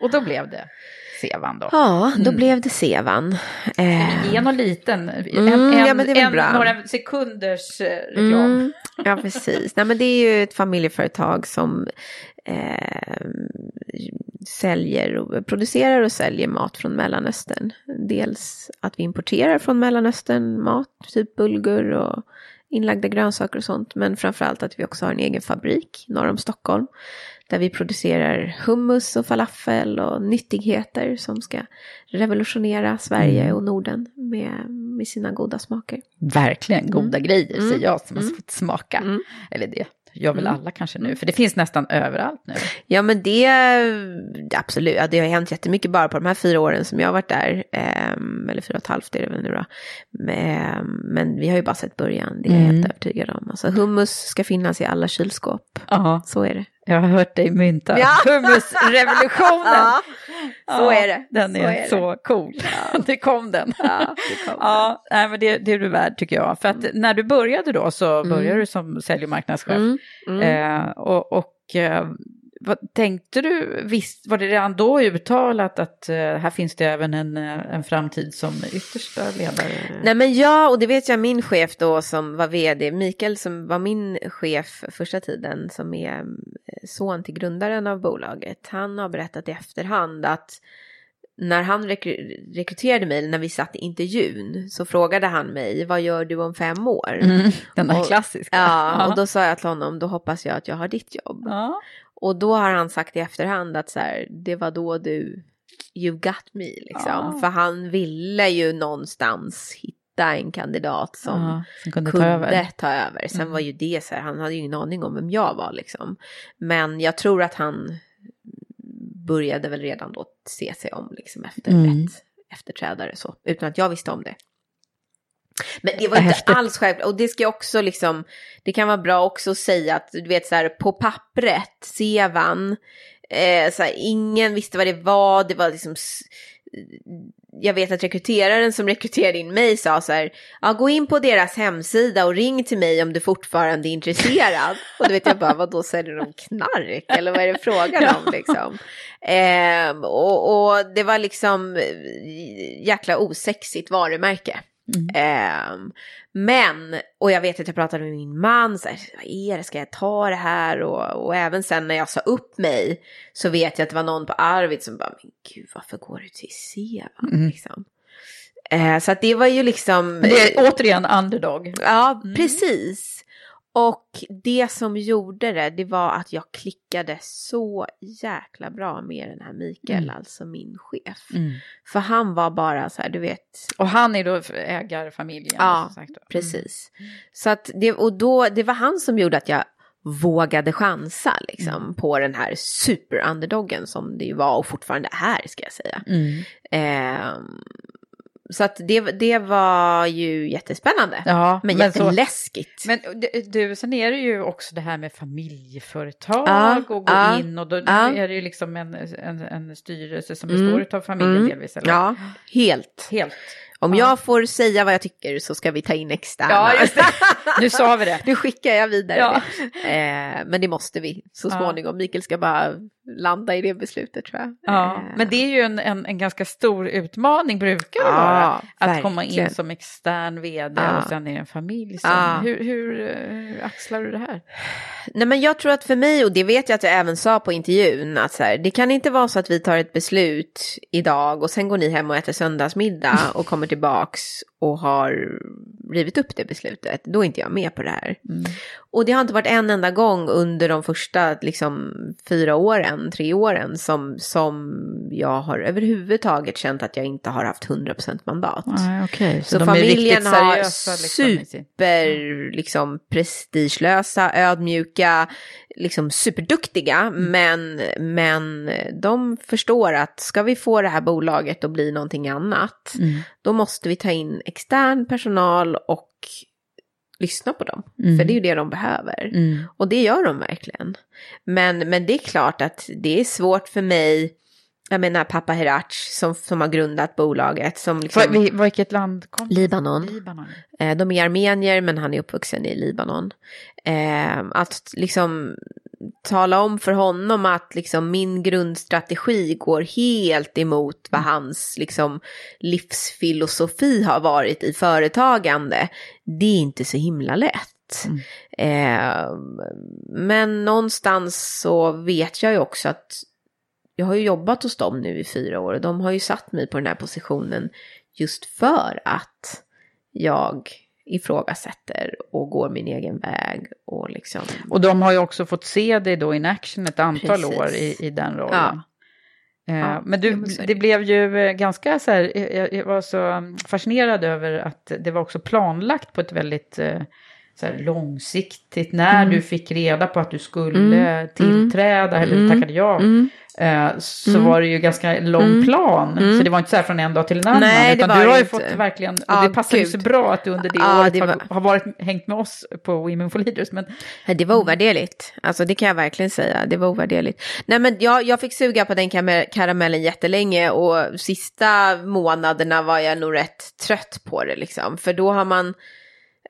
S3: och då blev det Sevan då.
S2: Ja, då
S3: Mm.
S2: blev det Sevan. Eh,
S3: Ge någon liten, en,
S2: Mm,
S3: en,
S2: ja,
S3: en,
S2: bra.
S3: några sekunders eh, reklam.
S2: Mm, ja, precis. Nej, men det är ju ett familjeföretag som eh, säljer och producerar och säljer mat från Mellanöstern. Dels att vi importerar från Mellanöstern mat, typ bulgur och inlagda grönsaker och sånt. Men framförallt att vi också har en egen fabrik norr om Stockholm. Där vi producerar hummus och falafel och nyttigheter som ska revolutionera Sverige
S3: Mm.
S2: och Norden med, med sina goda smaker.
S3: Verkligen goda grejer
S2: Mm.
S3: säger jag som har
S2: Mm.
S3: fått smaka.
S2: Mm.
S3: Eller det gör väl
S2: Mm.
S3: alla kanske nu, för det finns nästan överallt nu.
S2: Ja men det, absolut, ja, det har hänt jättemycket bara på de här fyra åren som jag har varit där. ehm, eller fyra och ett halvt är det väl nu då. Men, men vi har ju bara sett början, det är jag
S3: Mm.
S2: helt övertygad om. Alltså hummus ska finnas i alla kylskåp.
S3: Ja,
S2: Så är det.
S3: Jag har hört dig mynta
S2: Ja. *laughs*
S3: hummusrevolutionen.
S2: Ja, så är det.
S3: Den
S2: Så
S3: är,
S2: är
S3: så cool. *laughs* det kom den.
S2: Ja, det kommer.
S3: Ja, nej, men det, det är du värd tycker jag. För att när du började då så började du som sälj och marknadschef.
S2: Mm, mm.
S3: Eh, och och eh, vad tänkte du, visst, var det redan då uttalat att eh, här finns det även en, eh, en framtid som yttersta ledare?
S2: Nej men ja, och det vet jag min chef då som var vd, Mikael som var min chef första tiden, som är eh, son till grundaren av bolaget. Han har berättat i efterhand att när han rekry- rekryterade mig, när vi satt i intervjun, så frågade han mig, vad gör du om fem år?
S3: Mm, den där
S2: Och-
S3: klassiska.
S2: Ja, och då sa jag till honom, då hoppas jag att jag har ditt jobb.
S3: Ja.
S2: Och då har han sagt i efterhand att så här, det var då du, you got me liksom.
S3: Ja.
S2: För han ville ju någonstans hitta en kandidat som
S3: Ja, som kunde ta
S2: kunde
S3: över.
S2: ta över. Sen
S3: Mm.
S2: var ju det så här, han hade ju ingen aning om vem jag var liksom. Men jag tror att han började väl redan då se sig om liksom efter
S3: Mm.
S2: rätt efterträdare så, utan att jag visste om det. Men det var inte
S3: Häftigt.
S2: alls självklart, och det ska jag också liksom, det kan vara bra också att säga att du vet så här på pappret, Sevan, eh, så här, ingen visste vad det var, det var liksom, jag vet att rekryteraren som rekryterade in mig sa så här, ja gå in på deras hemsida och ring till mig om du fortfarande är intresserad. *laughs* Och då vet jag bara, vad då säljer de knark eller vad är det frågan om *laughs* liksom? Ehm, och, och det var liksom eh, jäkla osexigt varumärke. Ehm, men, och jag vet att jag pratade med min man, så här, vad är det, ska jag ta det här? Och, och även sen när jag sa upp mig så vet jag att det var någon på Arvid som bara, men gud varför går du till Sevan?
S3: Mm.
S2: Liksom. Eh, så att det var ju liksom...
S3: Det är återigen underdog.
S2: Ja,
S3: Mm.
S2: precis. Och det som gjorde det, det var att jag klickade så jäkla bra med den här Mikael,
S3: Mm.
S2: alltså min chef.
S3: Mm.
S2: För han var bara så här, du vet,
S3: Och han är då ägarfamiljen.
S2: Ja,
S3: som sagt då. Mm.
S2: precis. Så att det, och då, det var han som gjorde att jag vågade chansa liksom
S3: Mm.
S2: på den här super-underdoggen som det ju var och fortfarande är ska jag säga.
S3: Mm.
S2: Så att det, det var ju jättespännande.
S3: Ja,
S2: men
S3: men så-
S2: jätteläskigt.
S3: Men du- sen är det ju också det här med familjeföretag
S2: Ja,
S3: och gå
S2: ja,
S3: in och då
S2: ja.
S3: är det ju liksom en, en, en styrelse som
S2: Mm,
S3: består av familjen
S2: mm.
S3: delvis. Eller?
S2: Ja, helt.
S3: Helt.
S2: Om
S3: Ja.
S2: jag får säga vad jag tycker så ska vi ta in externa.
S3: Ja, just det. *laughs* Nu sa vi det.
S2: Nu skickar jag vidare
S3: Ja.
S2: det. Eh, men det måste vi så småningom. Mikael ska bara landa i det beslutet tror jag.
S3: Ja,
S2: Eh,
S3: men det är ju en, en, en ganska stor utmaning brukar det
S2: Ja,
S3: vara. Att komma in
S2: verkligen.
S3: som extern vd
S2: Ja.
S3: och sen är det en familj. Som,
S2: Ja.
S3: hur, hur eh, axlar du det här?
S2: Nej men jag tror att för mig, och det vet jag att jag även sa på intervjun, att så här, det kan inte vara så att vi tar ett beslut idag och sen går ni hem och äter söndagsmiddag *laughs* och kommer tillbaks och har rivit upp det beslutet. Då är inte jag med på det här.
S3: Mm.
S2: Och det har inte varit en enda gång under de första liksom, fyra åren, tre åren som, som jag har överhuvudtaget känt att jag inte har haft 100% mandat.
S3: Nej, okej.
S2: Så,
S3: är
S2: familjen har
S3: liksom
S2: super liksom, prestigelösa, ödmjuka, liksom superduktiga.
S3: Mm.
S2: Men, men de förstår att ska vi få det här bolaget att bli någonting annat,
S3: Mm.
S2: då måste vi ta in extern personal och lyssna på dem.
S3: Mm.
S2: För det är ju det de behöver.
S3: Mm.
S2: Och det gör de verkligen. Men, men det är klart att det är svårt för mig, jag menar pappa Herac som, som har grundat bolaget, som liksom...
S3: Vi- Vilket land kom
S2: Libanon.
S3: Libanon.
S2: Eh, De är armenier men han är uppvuxen i Libanon. Eh, Att liksom tala om för honom att liksom min grundstrategi går helt emot vad hans liksom livsfilosofi har varit i företagande. Det är inte så himla lätt. Eh, men någonstans så vet jag ju också att jag har ju jobbat hos dem nu i fyra år och de har ju satt mig på den här positionen just för att jag ifrågasätter och går min egen väg och liksom.
S3: Och de har ju också fått se dig då in action ett antal
S2: Precis.
S3: år i, i den rollen.
S2: Ja.
S3: Eh,
S2: Ja,
S3: men du, det. blev ju eh, ganska så här, eh, jag, jag var så mm, fascinerad över att det var också planlagt på ett väldigt, eh, så här långsiktigt när
S2: Mm.
S3: du fick reda på att du skulle
S2: Mm.
S3: tillträda eller
S2: Mm.
S3: tackade ja.
S2: Mm.
S3: eh, Så
S2: Mm.
S3: var det ju ganska lång
S2: Mm.
S3: plan.
S2: Mm.
S3: Så det var inte så här från en dag till en annan.
S2: Nej,
S3: utan du har ju fått verkligen, och
S2: Ja,
S3: det passar ju så bra att du under det
S2: Ja,
S3: året
S2: det
S3: har,
S2: var-
S3: har varit, hängt med oss på Women for Leaders. Men
S2: Det var ovärderligt. Alltså det kan jag verkligen säga. Det var ovärderligt. Nej men jag, jag fick suga på den karamellen jättelänge och sista månaderna var jag nog rätt trött på det liksom. För då har man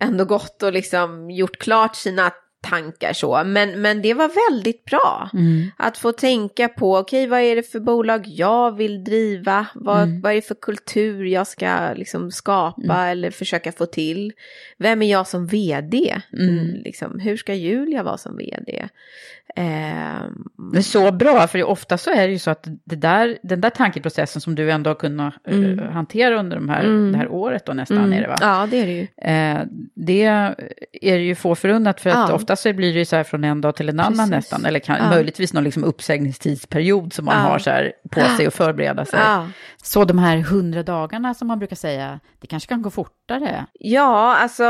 S2: ändå gått och liksom gjort klart sina tankar så. Men, men det var väldigt bra.
S3: Mm.
S2: Att få tänka på, okej vad är det för bolag jag vill driva? Vad,
S3: Mm.
S2: vad är det för kultur jag ska liksom skapa eller försöka få till? Vem är jag som vd?
S3: Mm.
S2: Liksom, hur ska Julia vara som vd?
S3: Det är så bra, för ofta så är det ju så att det där, den där tankeprocessen som du ändå har kunnat eh,
S2: Mm.
S3: hantera under de här,
S2: Mm.
S3: det här året då nästan
S2: mm.
S3: är det va?
S2: Ja, det är det ju.
S3: Eh, det är ju få förunnat för att
S2: Ja.
S3: ofta så blir det ju så här från en dag till en annan
S2: Precis.
S3: nästan. Eller kan,
S2: Ja.
S3: möjligtvis någon liksom uppsägningstidsperiod som man
S2: Ja.
S3: har så här på sig att förbereda sig.
S2: Ja.
S3: Så de här hundra dagarna som man brukar säga, det kanske kan gå fortare.
S2: Ja, alltså...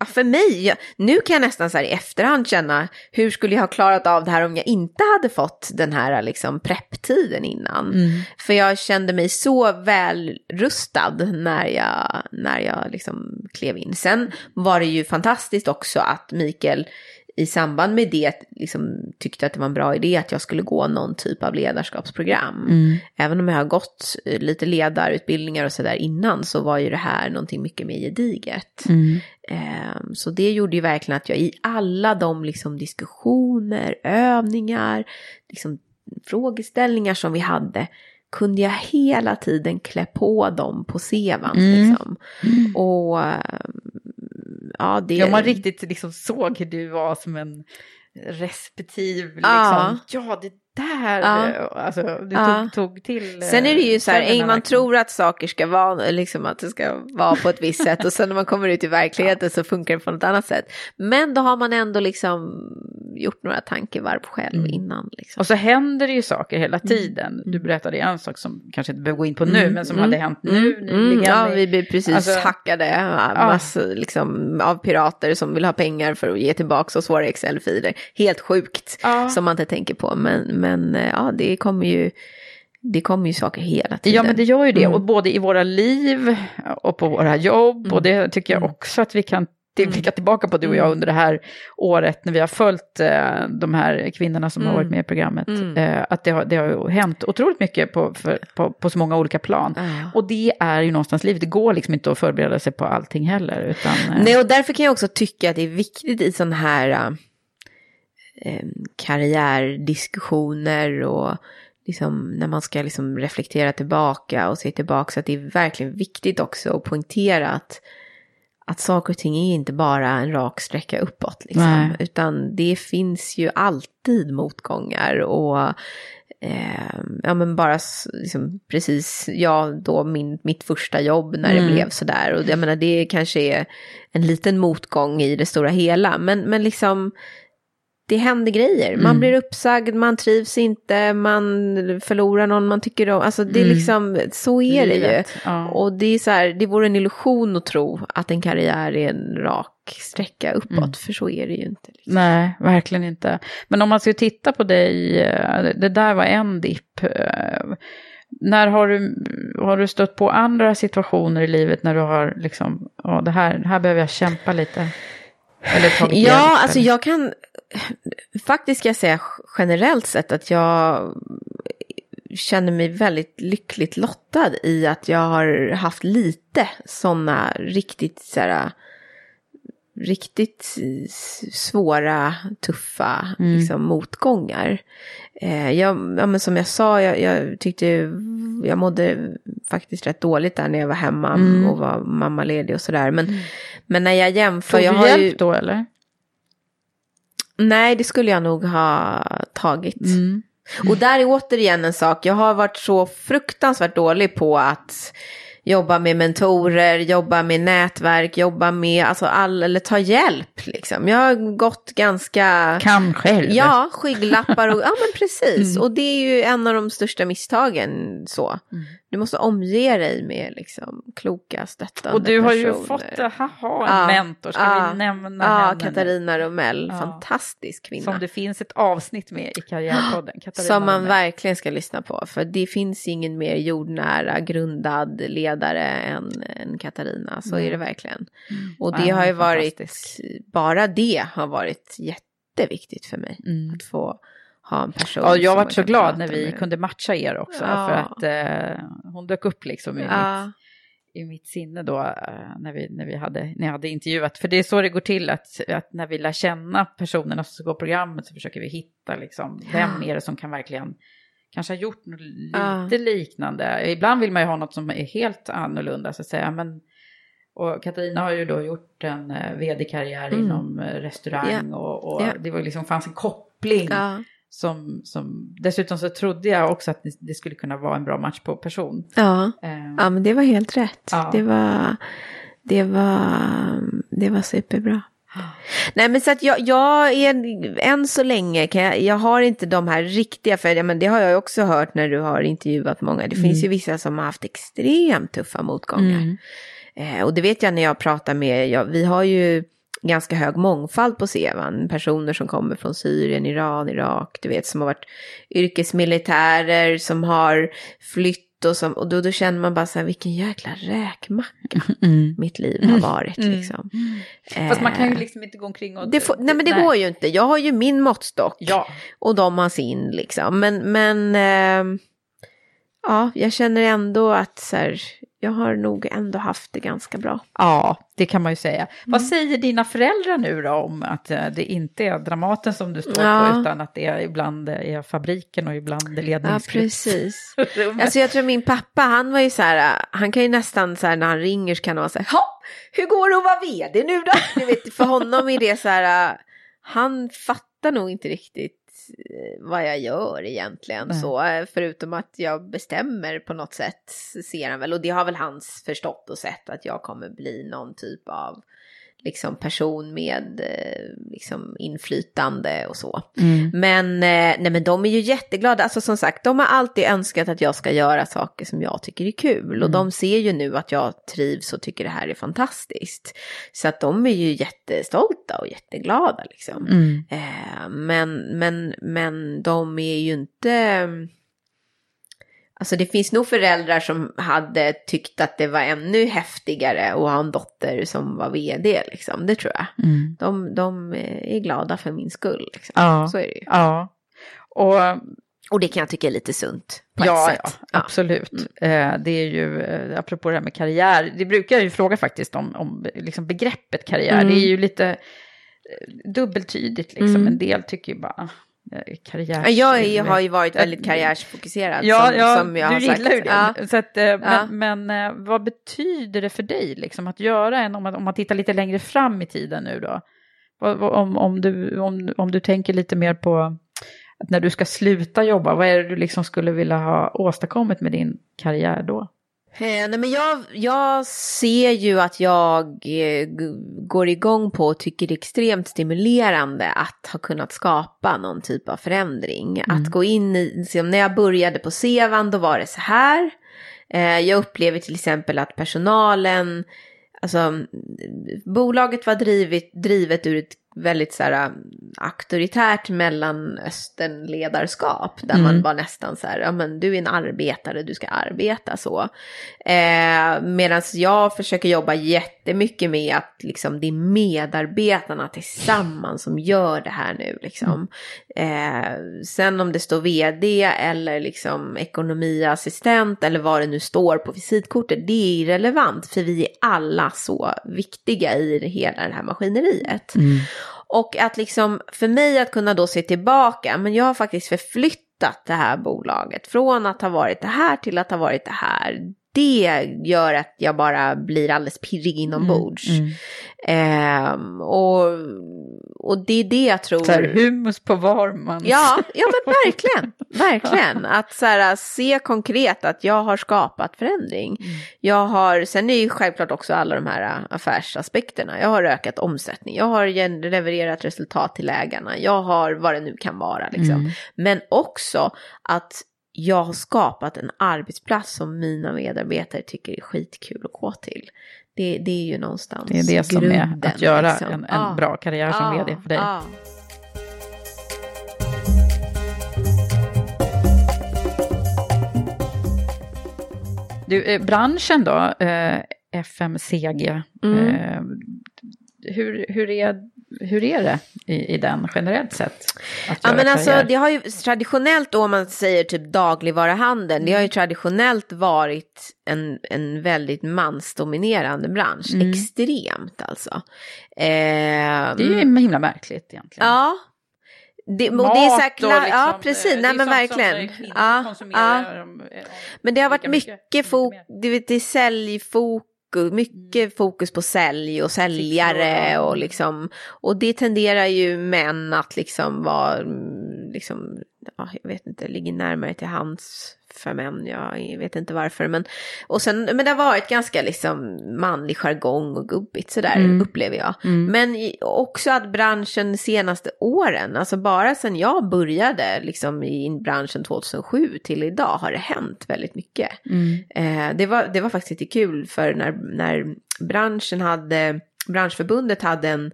S2: Ja, för mig, nu kan jag nästan så här i efterhand känna hur skulle jag ha klarat av det här om jag inte hade fått den här liksom prepptiden innan. För jag kände mig så väl rustad när jag, när jag liksom klev in. Sen var det ju fantastiskt också att Mikael i samband med det liksom tyckte att det var en bra idé att jag skulle gå någon typ av ledarskapsprogram. Även om jag har gått eh, lite ledarutbildningar och sådär innan så var ju det här någonting mycket mer gediget. Ehm, Så det gjorde ju verkligen att jag i alla de liksom diskussioner, övningar, liksom frågeställningar som vi hade kunde jag hela tiden klä på dem på sevan.
S3: Mm.
S2: Liksom. Och ehm, ja, det...
S3: Ja, man riktigt liksom såg hur du var som en respektiv, liksom,
S2: Ja.
S3: ja det där,
S2: Ja.
S3: alltså du
S2: Ja.
S3: tog, tog till. eh,
S2: Sen är det ju så här,
S3: ställena
S2: man tror att saker ska vara, liksom att det ska vara på ett visst sätt och sen när man kommer ut i verkligheten så funkar det på något annat sätt. Men då har man ändå liksom gjort några tankevarv själv
S3: Mm.
S2: innan. Liksom.
S3: Och så händer det ju saker hela tiden. Du berättade en sak som kanske inte behöver gå in på nu,
S2: Mm,
S3: men som
S2: mm,
S3: hade hänt nu
S2: mm,
S3: nyligen.
S2: mm, Ja, vi blev precis
S3: Alltså-
S2: hackade ja, massor, liksom, av pirater som vill ha pengar för att ge tillbaka oss våra Excel-filer. Helt sjukt som man inte tänker på. Men, men eh, ja, det kommer ju, det kommer ju saker hela tiden.
S3: Ja, men det gör ju det.
S2: Mm.
S3: Och både i våra liv och på våra jobb. Och det tycker jag
S2: Mm.
S3: också att vi kan till- blicka tillbaka på du och jag under det här året när vi har följt eh, de här kvinnorna som har
S2: Mm.
S3: varit med i programmet.
S2: Mm.
S3: Eh, att det har, det har hänt otroligt mycket på, för, på, på så många olika plan. Och det är ju någonstans livet. Det går liksom inte att förbereda sig på allting heller. Utan, eh,
S2: Nej, och därför kan jag också tycka att det är viktigt i sådana här äh, eh, karriärdiskussioner och liksom när man ska liksom reflektera tillbaka och se tillbaka. Så att det är verkligen viktigt också att poängtera att, att saker och ting är inte bara en rak sträcka uppåt liksom, utan det finns ju alltid motgångar och eh, ja men bara liksom, precis, ja då min, mitt första jobb när det
S3: Mm.
S2: blev sådär. Och jag menar det kanske är en liten motgång i det stora hela. Men, men liksom det händer grejer. Man
S3: Mm.
S2: blir uppsagd, man trivs inte, man förlorar någon man tycker om. Alltså det är
S3: Mm.
S2: liksom, så är det ju.
S3: Ja.
S2: Och det är så här, det vore en illusion att tro att en karriär är en rak sträcka uppåt,
S3: Mm.
S2: för så är det ju inte. Liksom.
S3: Nej, verkligen inte. Men om man ska titta på dig, eh, det där var en dipp. eh, När har du, har du stött på andra situationer i livet när du har liksom, ja det här, här behöver jag kämpa lite? Eller tagit hjälp,
S2: Ja, alltså
S3: eller?
S2: jag kan faktiskt ska jag säga generellt sett att jag känner mig väldigt lyckligt lottad i att jag har haft lite sådana riktigt så här, riktigt svåra, tuffa
S3: Mm.
S2: liksom, motgångar. Eh, jag, ja, men som jag sa, jag, jag tyckte jag mådde faktiskt rätt dåligt där när jag var hemma
S3: Mm.
S2: och var mammaledig och sådär. Men, men när jag jämför,
S3: Tog
S2: jag
S3: du
S2: har
S3: hjälp
S2: ju...
S3: då eller?
S2: Nej, det skulle jag nog ha tagit.
S3: Mm.
S2: Och där är återigen en sak, jag har varit så fruktansvärt dålig på att jobba med mentorer, jobba med nätverk, jobba med, alltså all, eller ta hjälp liksom. Jag har gått ganska...
S3: Kan själv.
S2: Ja, skygglappar och, ja men precis. Mm. Och det är ju en av de största misstagen så. Mm. Du måste omge dig med liksom kloka, stöttande
S3: Och du har
S2: personer.
S3: ju fått, haha, en ja, mentor, ska
S2: ja,
S3: vi nämna
S2: ja,
S3: henne?
S2: Katarina Romell, ja. fantastisk kvinna.
S3: Som det finns ett avsnitt med i Karriärpodden. *gasps*
S2: Katarina Som man Romell. verkligen ska lyssna på, för det finns ingen mer jordnära, grundad ledare än, än Katarina, så mm. är det verkligen. Mm. Och det har ju varit, bara det har varit jätteviktigt för mig,
S3: mm.
S2: att få ha en person.
S3: Ja, jag var så glad när vi med. kunde matcha er också. Ja. För att eh, hon dök upp liksom i, ja. mitt, i mitt sinne då eh, när, vi, när, vi hade, när jag hade intervjuat. För det är så det går till att, att när vi lär känna personerna som ska gå programmet så försöker vi hitta liksom, vem är det som kan verkligen kanske ha gjort något lite liknande. Ibland vill man ju ha något som är helt annorlunda så att säga. Men, och Katarina har ju då gjort en uh, vd-karriär mm. inom uh, restaurang yeah. och, och yeah. det var liksom, fanns en koppling ja. Som, som, dessutom så trodde jag också att det skulle kunna vara en bra match på person.
S2: Ja, um, ja men det var helt rätt. Ja. Det, var, det, var, det var superbra. Nej men så att jag, jag är, än så länge kan jag, jag har inte de här riktiga, för men det har jag också hört när du har intervjuat många. Det mm. finns ju vissa som har haft extremt tuffa motgångar. Mm. Eh, och det vet jag när jag pratar med, ja, vi har ju ganska hög mångfald på Sevan. Personer som kommer från Syrien, Iran, Irak, du vet, som har varit yrkesmilitärer, som har flytt och, som, och då, då känner man bara så här, vilken jäkla räkmacka mm. mitt liv har varit. Mm. Liksom.
S3: Mm. Fast man kan ju eh, liksom inte gå omkring och...
S2: Det får, nej men det nej. går ju inte, jag har ju min måttstock ja. och de har sin liksom. Men, men äh, ja, jag känner ändå att så här, jag har nog ändå haft det ganska bra.
S3: Ja, det kan man ju säga. Mm. Vad säger dina föräldrar nu då om att eh, det inte är Dramaten som du står ja. på utan att det är ibland är fabriken och ibland ledningsgrupp?
S2: Ja, precis. *laughs* alltså jag tror min pappa, han var ju så här, han kan ju nästan så här när han ringer så kan han vara så här, ja, hur går det att vara vd nu då? *laughs* Du vet, för honom är det så här, han fattar nog inte riktigt vad jag gör egentligen. Mm. Så förutom att jag bestämmer på något sätt ser han väl. Och det har väl hans förstått och sett att jag kommer bli någon typ av liksom person med eh, liksom inflytande och så. Mm. Men, eh, nej, men de är ju jätteglada, alltså som sagt, de har alltid önskat att jag ska göra saker som jag tycker är kul. Mm. Och de ser ju nu att jag trivs och tycker det här är fantastiskt. Så att de är ju jättestolta och jätteglada liksom. Mm. Eh, men, men, men de är ju inte Alltså det finns nog föräldrar som hade tyckt att det var ännu häftigare att ha en dotter som var vd. Liksom. Det tror jag. Mm. De, de, är glada för min skull. Liksom. Ja. Så är det ju.
S3: Ja. Och,
S2: och det kan jag tycka är lite sunt. På
S3: ja,
S2: ett sätt.
S3: ja, absolut. Mm. Eh, det är ju, eh, apropå det här med karriär, det brukar jag ju fråga faktiskt om, om liksom begreppet karriär. Mm. Det är ju lite eh, dubbeltydigt liksom. Mm. En del tycker ju bara,
S2: karriärs... Jag, jag har ju varit väldigt karriärsfokuserad.
S3: Ja, som, ja som jag du har gillar ju det. Ja. Så att, eh, ja. men, men, eh, vad betyder det för dig liksom, att göra en, om man, om man tittar lite längre fram i tiden nu då? Om, om, du, om, om du tänker lite mer på när du ska sluta jobba, vad är det du liksom skulle vilja ha åstadkommit med din karriär då?
S2: Eh, nej men jag, jag ser ju att jag eh, går igång på och tycker det är extremt stimulerande att ha kunnat skapa någon typ av förändring. Mm. Att gå in i, när jag började på Sevan då var det så här. Eh, jag upplever till exempel att personalen, alltså bolaget var drivet, drivet ur ett väldigt så här, auktoritärt mellanösternledarskap. Där mm. man var nästan så här, ja men du är en arbetare, du ska arbeta så. Eh, Medan jag försöker jobba jättemycket med att liksom, det är medarbetarna tillsammans som gör det här nu. Liksom. Eh, sen om det står vd eller liksom ekonomiassistent eller vad det nu står på visitkortet, det är irrelevant. För vi är alla så viktiga i hela det här maskineriet. Mm. Och att liksom för mig att kunna då se tillbaka, men jag har faktiskt förflyttat det här bolaget från att ha varit det här till att ha varit det här. Det gör att jag bara blir alldeles pirrig inombords.
S3: Mm,
S2: Ehm, och, och det är det jag tror...
S3: Så här, humus på varmans.
S2: Ja, ja *laughs* men verkligen. verkligen. Att så här, se konkret att jag har skapat förändring.
S3: Mm.
S2: Jag har, sen är ju självklart också alla de här äh, affärsaspekterna. Jag har ökat omsättning, jag har levererat resultat till ägarna, jag har vad det nu kan vara. Liksom.
S3: Mm.
S2: Men också att jag har skapat en arbetsplats som mina medarbetare tycker är skitkul att gå till. Det, det är ju någonstans
S3: Det är det som
S2: grunden,
S3: är att göra
S2: liksom.
S3: en, en
S2: Ja.
S3: bra karriär som
S2: Ja,
S3: vd för dig.
S2: ja.
S3: Du, eh, branschen då, eh, FMCG,
S2: Mm.
S3: eh, hur, hur, är, hur är det i, i den generellt sett?
S2: Ja men alltså
S3: karriär?
S2: det har ju traditionellt då om man säger typ dagligvaruhandeln, det har
S3: Mm.
S2: ju traditionellt varit en, en väldigt mansdominerande bransch,
S3: Mm.
S2: extremt alltså. Eh,
S3: Det är ju himla märkligt egentligen.
S2: Ja. Det,
S3: Mat
S2: det är så här
S3: och liksom,
S2: ja precis,
S3: det
S2: nej
S3: är
S2: men verkligen. Ja, ja. Men det har varit
S3: mycket,
S2: mycket,
S3: mycket
S2: fok- det är säljfokus, mycket fokus på sälj och säljare
S3: Siffror, ja.
S2: och liksom, och det tenderar ju män att liksom vara, mm, liksom, ja, jag vet inte, ligger närmare till hands för män, jag vet inte varför, men, och sen, men det har varit ganska liksom manlig jargong och gubbigt sådär,
S3: Mm.
S2: upplever jag.
S3: Mm.
S2: Men också att branschen de senaste åren, alltså bara sedan jag började liksom i branschen 2007 till idag har det hänt väldigt mycket.
S3: Mm.
S2: Eh, det, var, det var faktiskt lite kul för när, när branschen hade, branschförbundet hade en,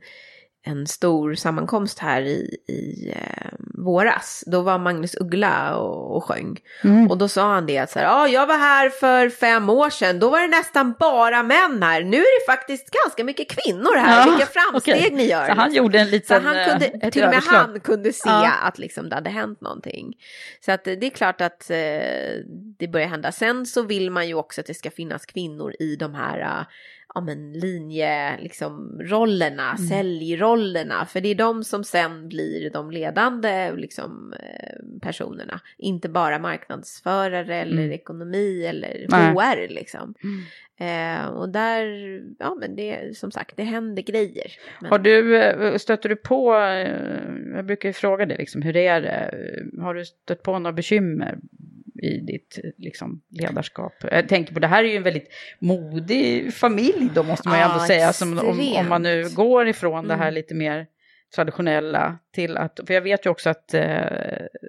S2: en stor sammankomst här i, i eh, våras. Då var Magnus Uggla och, och sjöng.
S3: Mm.
S2: Och då sa han det att så här, ja, jag var här för fem år sedan, då var det nästan bara män här. Nu är det faktiskt ganska mycket kvinnor här,
S3: Ja,
S2: vilka *laughs* framsteg
S3: okej.
S2: ni gör.
S3: Så han gjorde en
S2: Så
S3: liten,
S2: han kunde,
S3: eh, ett
S2: till och med
S3: överslag.
S2: han kunde se
S3: Ja.
S2: att liksom det hade hänt någonting. Så att eh, det är klart att eh, det börjar hända. Sen så vill man ju också att det ska finnas kvinnor i de här eh, ja, men linje, liksom, rollerna,
S3: Mm.
S2: säljrollerna. För det är de som sen blir de ledande liksom, eh, personerna. Inte bara marknadsförare eller
S3: Mm.
S2: ekonomi eller
S3: Nej.
S2: HR liksom. Eh, och där, ja men det, som sagt, det händer grejer. Men,
S3: Har du, eh, stöter du på, eh, jag brukar ju fråga dig liksom, hur är det? Har du stött på några bekymmer i ditt liksom, ledarskap? Jag tänker på, det här är ju en väldigt modig familj då måste man ju
S2: Ja,
S3: ändå säga, som, om, om man nu går ifrån det här
S2: Mm.
S3: lite mer traditionella till att, för jag vet ju också att eh,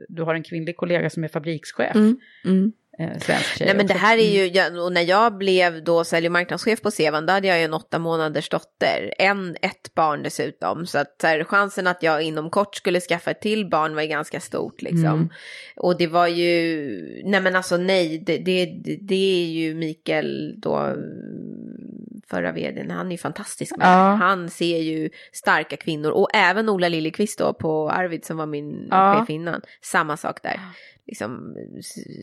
S3: du har en kvinnlig kollega som är fabrikschef,
S2: Mm, mm.
S3: Eh, svensk tjej
S2: Nej men det här är ju, jag, och när jag blev då sälj och marknadschef på Sevan, då hade jag ju en åtta månaders dotter, en, ett barn dessutom. Så att så här, chansen att jag inom kort skulle skaffa ett till barn var ju ganska stort liksom.
S3: Mm.
S2: Och det var ju, nej men alltså nej, det, det, det- är ju Mikael då, förra vdn, han är ju fantastisk med
S3: Ja.
S2: Han ser ju starka kvinnor och även Ola Liljeqvist då på Arvid som var min
S3: Ja.
S2: chef innan, samma sak där. Liksom,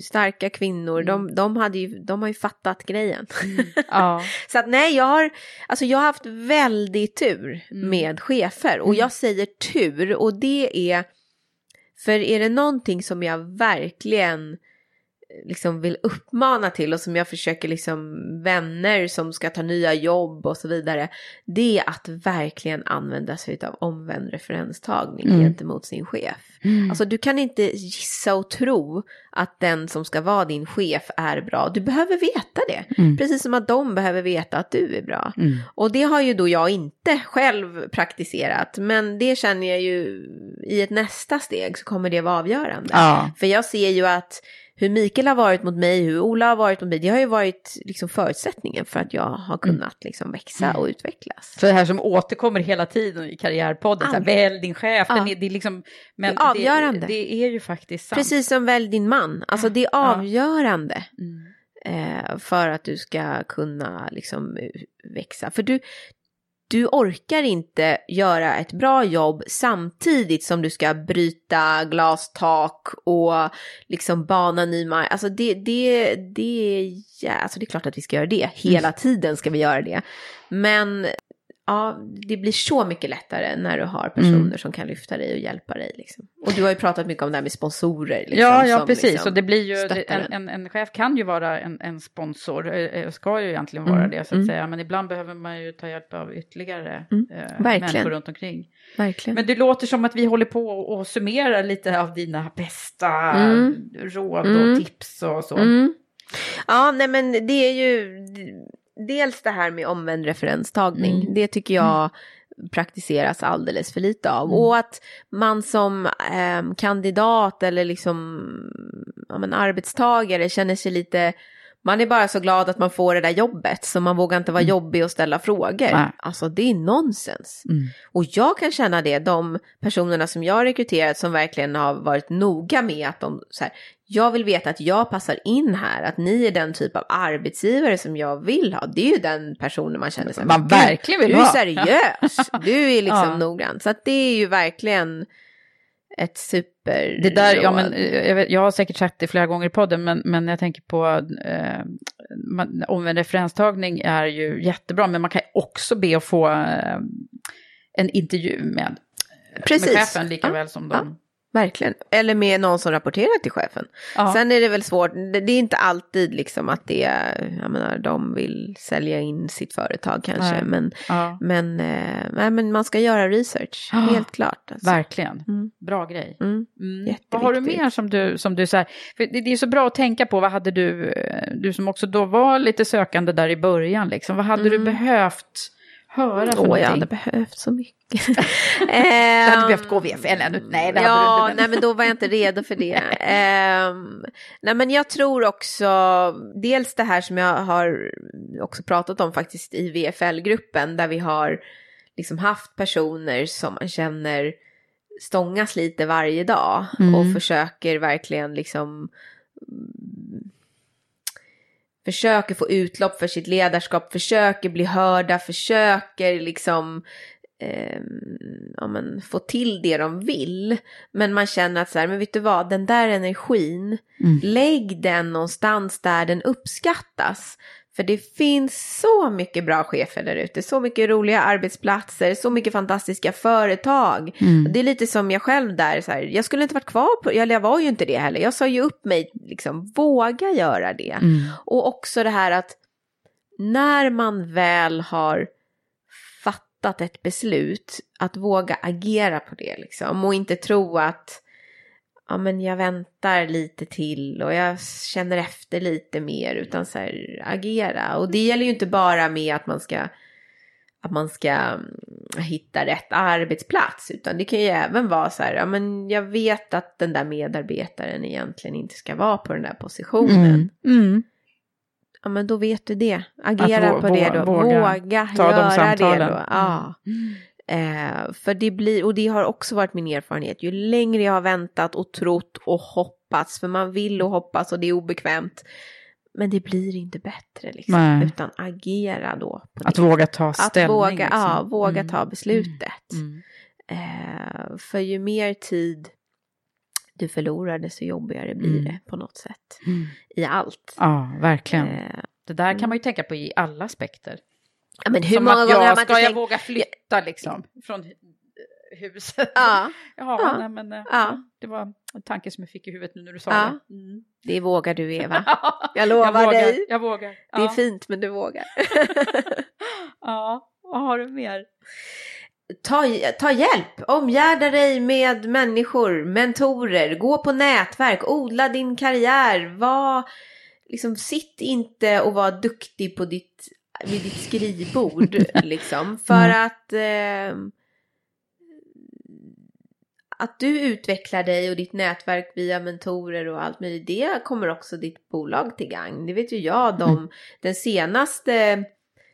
S2: starka kvinnor, de, de, hade ju, de har ju fattat grejen. *laughs*
S3: Ja.
S2: Så att nej, jag har, alltså jag har haft väldigt tur
S3: Mm.
S2: med chefer. Och jag säger tur och det är, för är det någonting som jag verkligen liksom vill uppmana till och som jag försöker liksom vänner som ska ta nya jobb och så vidare. Det är att verkligen använda sig av omvänd referenstagning
S3: Mm.
S2: gentemot sin chef. Alltså du kan inte gissa och tro att den som ska vara din chef är bra. Du behöver veta det.
S3: Mm.
S2: Precis som att de behöver veta att du är bra.
S3: Mm.
S2: Och det har ju då jag inte själv praktiserat. Men det känner jag ju i ett nästa steg så kommer det vara avgörande.
S3: Ja.
S2: För jag ser ju att hur Mikael har varit mot mig, hur Ola har varit mot mig, det har ju varit liksom förutsättningen för att jag har kunnat liksom växa och utvecklas.
S3: Så det här som återkommer hela tiden i karriärpodden, så här,
S2: Ja.
S3: välj din chef,
S2: Ja.
S3: är, det är liksom, men
S2: Det är avgörande.
S3: Det, det är ju faktiskt sant.
S2: Precis som välj din man, alltså det är
S3: Ja.
S2: avgörande.
S3: Mm.
S2: eh, för att du ska kunna liksom eh, växa. För du, du orkar inte göra ett bra jobb samtidigt som du ska bryta glastak och liksom bana ny mark. Alltså det, det, det, ja, alltså det är klart att vi ska göra det. Hela tiden ska vi göra det. Men ja, det blir så mycket lättare när du har personer
S3: Mm.
S2: som kan lyfta dig och hjälpa dig. Liksom. Och du har ju pratat mycket om det här med sponsorer. Liksom,
S3: ja, ja
S2: som
S3: precis.
S2: liksom
S3: och det blir ju, en,
S2: en.
S3: en, chef kan ju vara en, en sponsor, eh, eh, ska ju egentligen vara
S2: Mm,
S3: det så att
S2: mm.
S3: säga. Men ibland behöver man ju ta hjälp av ytterligare
S2: Mm,
S3: eh, människor runt omkring.
S2: Verkligen.
S3: Men det låter som att vi håller på och, summerar lite av dina bästa
S2: Mm.
S3: råd
S2: Mm.
S3: och tips och så.
S2: Mm. Ja, nej men det är ju dels det här med omvänd referenstagning.
S3: Mm.
S2: Det tycker jag praktiseras alldeles för lite av.
S3: Mm.
S2: Och att man som eh, kandidat eller liksom ja, men arbetstagare känner sig lite man är bara så glad att man får det där jobbet så man vågar inte vara jobbig och ställa frågor.
S3: Mm. Nej.
S2: Alltså det är nonsens.
S3: Mm.
S2: Och jag kan känna det, de personerna som jag har rekryterat som verkligen har varit noga med att de, så här, jag vill veta att jag passar in här, att ni är den typ av arbetsgivare som jag vill ha. Det är ju den personen man känner sig.
S3: Man
S2: "Men
S3: verkligen vill
S2: Du är
S3: ha."
S2: seriös, *laughs* du är liksom
S3: Ja.
S2: noggrann. Så att det är ju verkligen ett super
S3: Det där, ja, men, eh, jag, jag har säkert sagt det flera gånger i podden, men, men jag tänker på eh, man, omvänd referenstagning är ju jättebra, men man kan också be att få eh, en intervju med,
S2: Precis.
S3: med chefen lika
S2: Ja,
S3: väl som de.
S2: Verkligen. Eller med någon som rapporterar till chefen.
S3: Ja.
S2: Sen är det väl svårt, det, det är inte alltid liksom att det är, jag menar, de vill sälja in sitt företag kanske.
S3: Nej.
S2: Men,
S3: Ja,
S2: men, eh, men man ska göra research,
S3: Ja,
S2: helt klart. Alltså.
S3: verkligen.
S2: Mm.
S3: Bra grej.
S2: Mm.
S3: Mm. Vad har du mer som du, som du så här, för det, det är så bra att tänka på, vad hade du, eh, du som också då var lite sökande där i början, liksom, vad hade du
S2: Mm.
S3: behövt höra för
S2: Åh, jag hade behövt så mycket. *laughs*
S3: Du hade behövt gå VFL ännu? Nej, det hade
S2: ja,
S3: du inte.
S2: nej men då var jag inte redo för det. *laughs* Ehm, nej men jag tror också, dels det här som jag har också pratat om faktiskt i VFL-gruppen, där vi har liksom haft personer som man känner stångas lite varje dag
S3: Mm.
S2: och försöker verkligen liksom försöker få utlopp för sitt ledarskap, försöker bli hörda, försöker liksom eh, ja, men, få till det de vill. Men man känner att så här, men vet du vad, den där energin,
S3: Mm.
S2: lägg den någonstans där den uppskattas. För det finns så mycket bra chefer där ute, så mycket roliga arbetsplatser, så mycket fantastiska företag.
S3: Mm.
S2: Det är lite som jag själv där, så här, jag skulle inte varit kvar på, eller jag var ju inte det heller, jag sa ju upp mig, liksom våga göra det.
S3: Mm.
S2: Och också det här att när man väl har fattat ett beslut, att våga agera på det liksom. Och inte tro att ja, men jag väntar lite till och jag känner efter lite mer, utan så här, agera. Och det gäller ju inte bara med att man ska att man ska mm, hitta rätt arbetsplats, utan det kan ju även vara så här, ja men jag vet att den där medarbetaren egentligen inte ska vara på den där positionen.
S3: Mm. Mm.
S2: Ja men då vet du det. Agera
S3: vå-
S2: på det då.
S3: vå-
S2: Våga,
S3: våga
S2: göra det då. Ja. Eh, för det blir, och det har också varit min erfarenhet, ju längre jag har väntat och trott och hoppats, för man vill och hoppas och det är obekvämt. Men det blir inte bättre liksom,
S3: Nej.
S2: utan agera då. På
S3: Att
S2: det.
S3: våga ta
S2: Att
S3: ställning.
S2: våga,
S3: liksom.
S2: ja, våga
S3: Mm.
S2: ta beslutet.
S3: Mm.
S2: Eh, för ju mer tid du förlorar, desto jobbigare blir
S3: Mm.
S2: det på något sätt.
S3: Mm.
S2: I allt.
S3: Ja, verkligen.
S2: Eh,
S3: Det där kan man ju tänka på i alla aspekter.
S2: Ja, men hur
S3: Som
S2: många
S3: att
S2: gånger har man
S3: ska
S2: inte
S3: jag
S2: tänkt...
S3: våga flytta liksom från hu- huset?
S2: Ja, *laughs*
S3: ja,
S2: Ja.
S3: Nej, men eh,
S2: Ja.
S3: det var en tanke som jag fick i huvudet nu när du sa
S2: Ja.
S3: det. Mm.
S2: det vågar du Eva. *laughs* Jag lovar
S3: jag vågar,
S2: dig.
S3: Jag vågar.
S2: Det är
S3: Ja.
S2: fint men du vågar. *laughs*
S3: Ja, vad har du mer?
S2: ta, ta hjälp, omgärda dig med människor, mentorer, gå på nätverk, odla din karriär, var, liksom, sitt inte och var duktig på ditt, vid ditt skrivbord *laughs* liksom, för att eh, att du utvecklar dig och ditt nätverk via mentorer och allt möjligt, det kommer också ditt bolag till gagn. Det vet ju jag, de, den senaste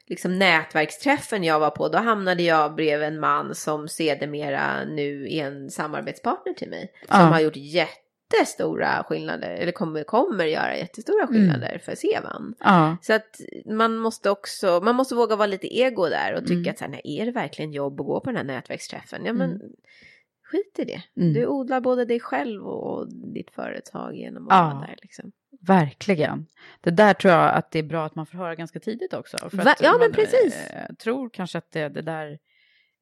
S2: liksom nätverksträffen jag var på, då hamnade jag bredvid en man som sedermera nu är en samarbetspartner till mig. Som
S3: Ja.
S2: har gjort jättestora skillnader, eller kommer, kommer göra jättestora skillnader för Sevan.
S3: Ja.
S2: Så att man måste också, man måste våga vara lite ego där och tycka
S3: Mm.
S2: att så här, nej, är det verkligen jobb att gå på den här nätverksträffen? Ja men
S3: Mm.
S2: skit i det.
S3: Mm.
S2: Du odlar både dig själv och ditt företag genom att
S3: Ja.
S2: vara där. Liksom.
S3: Verkligen. Det där tror jag att det är bra att man får höra ganska tidigt också. För
S2: Va?
S3: att
S2: Ja, men
S3: man,
S2: precis.
S3: Eh, tror kanske att det, det där...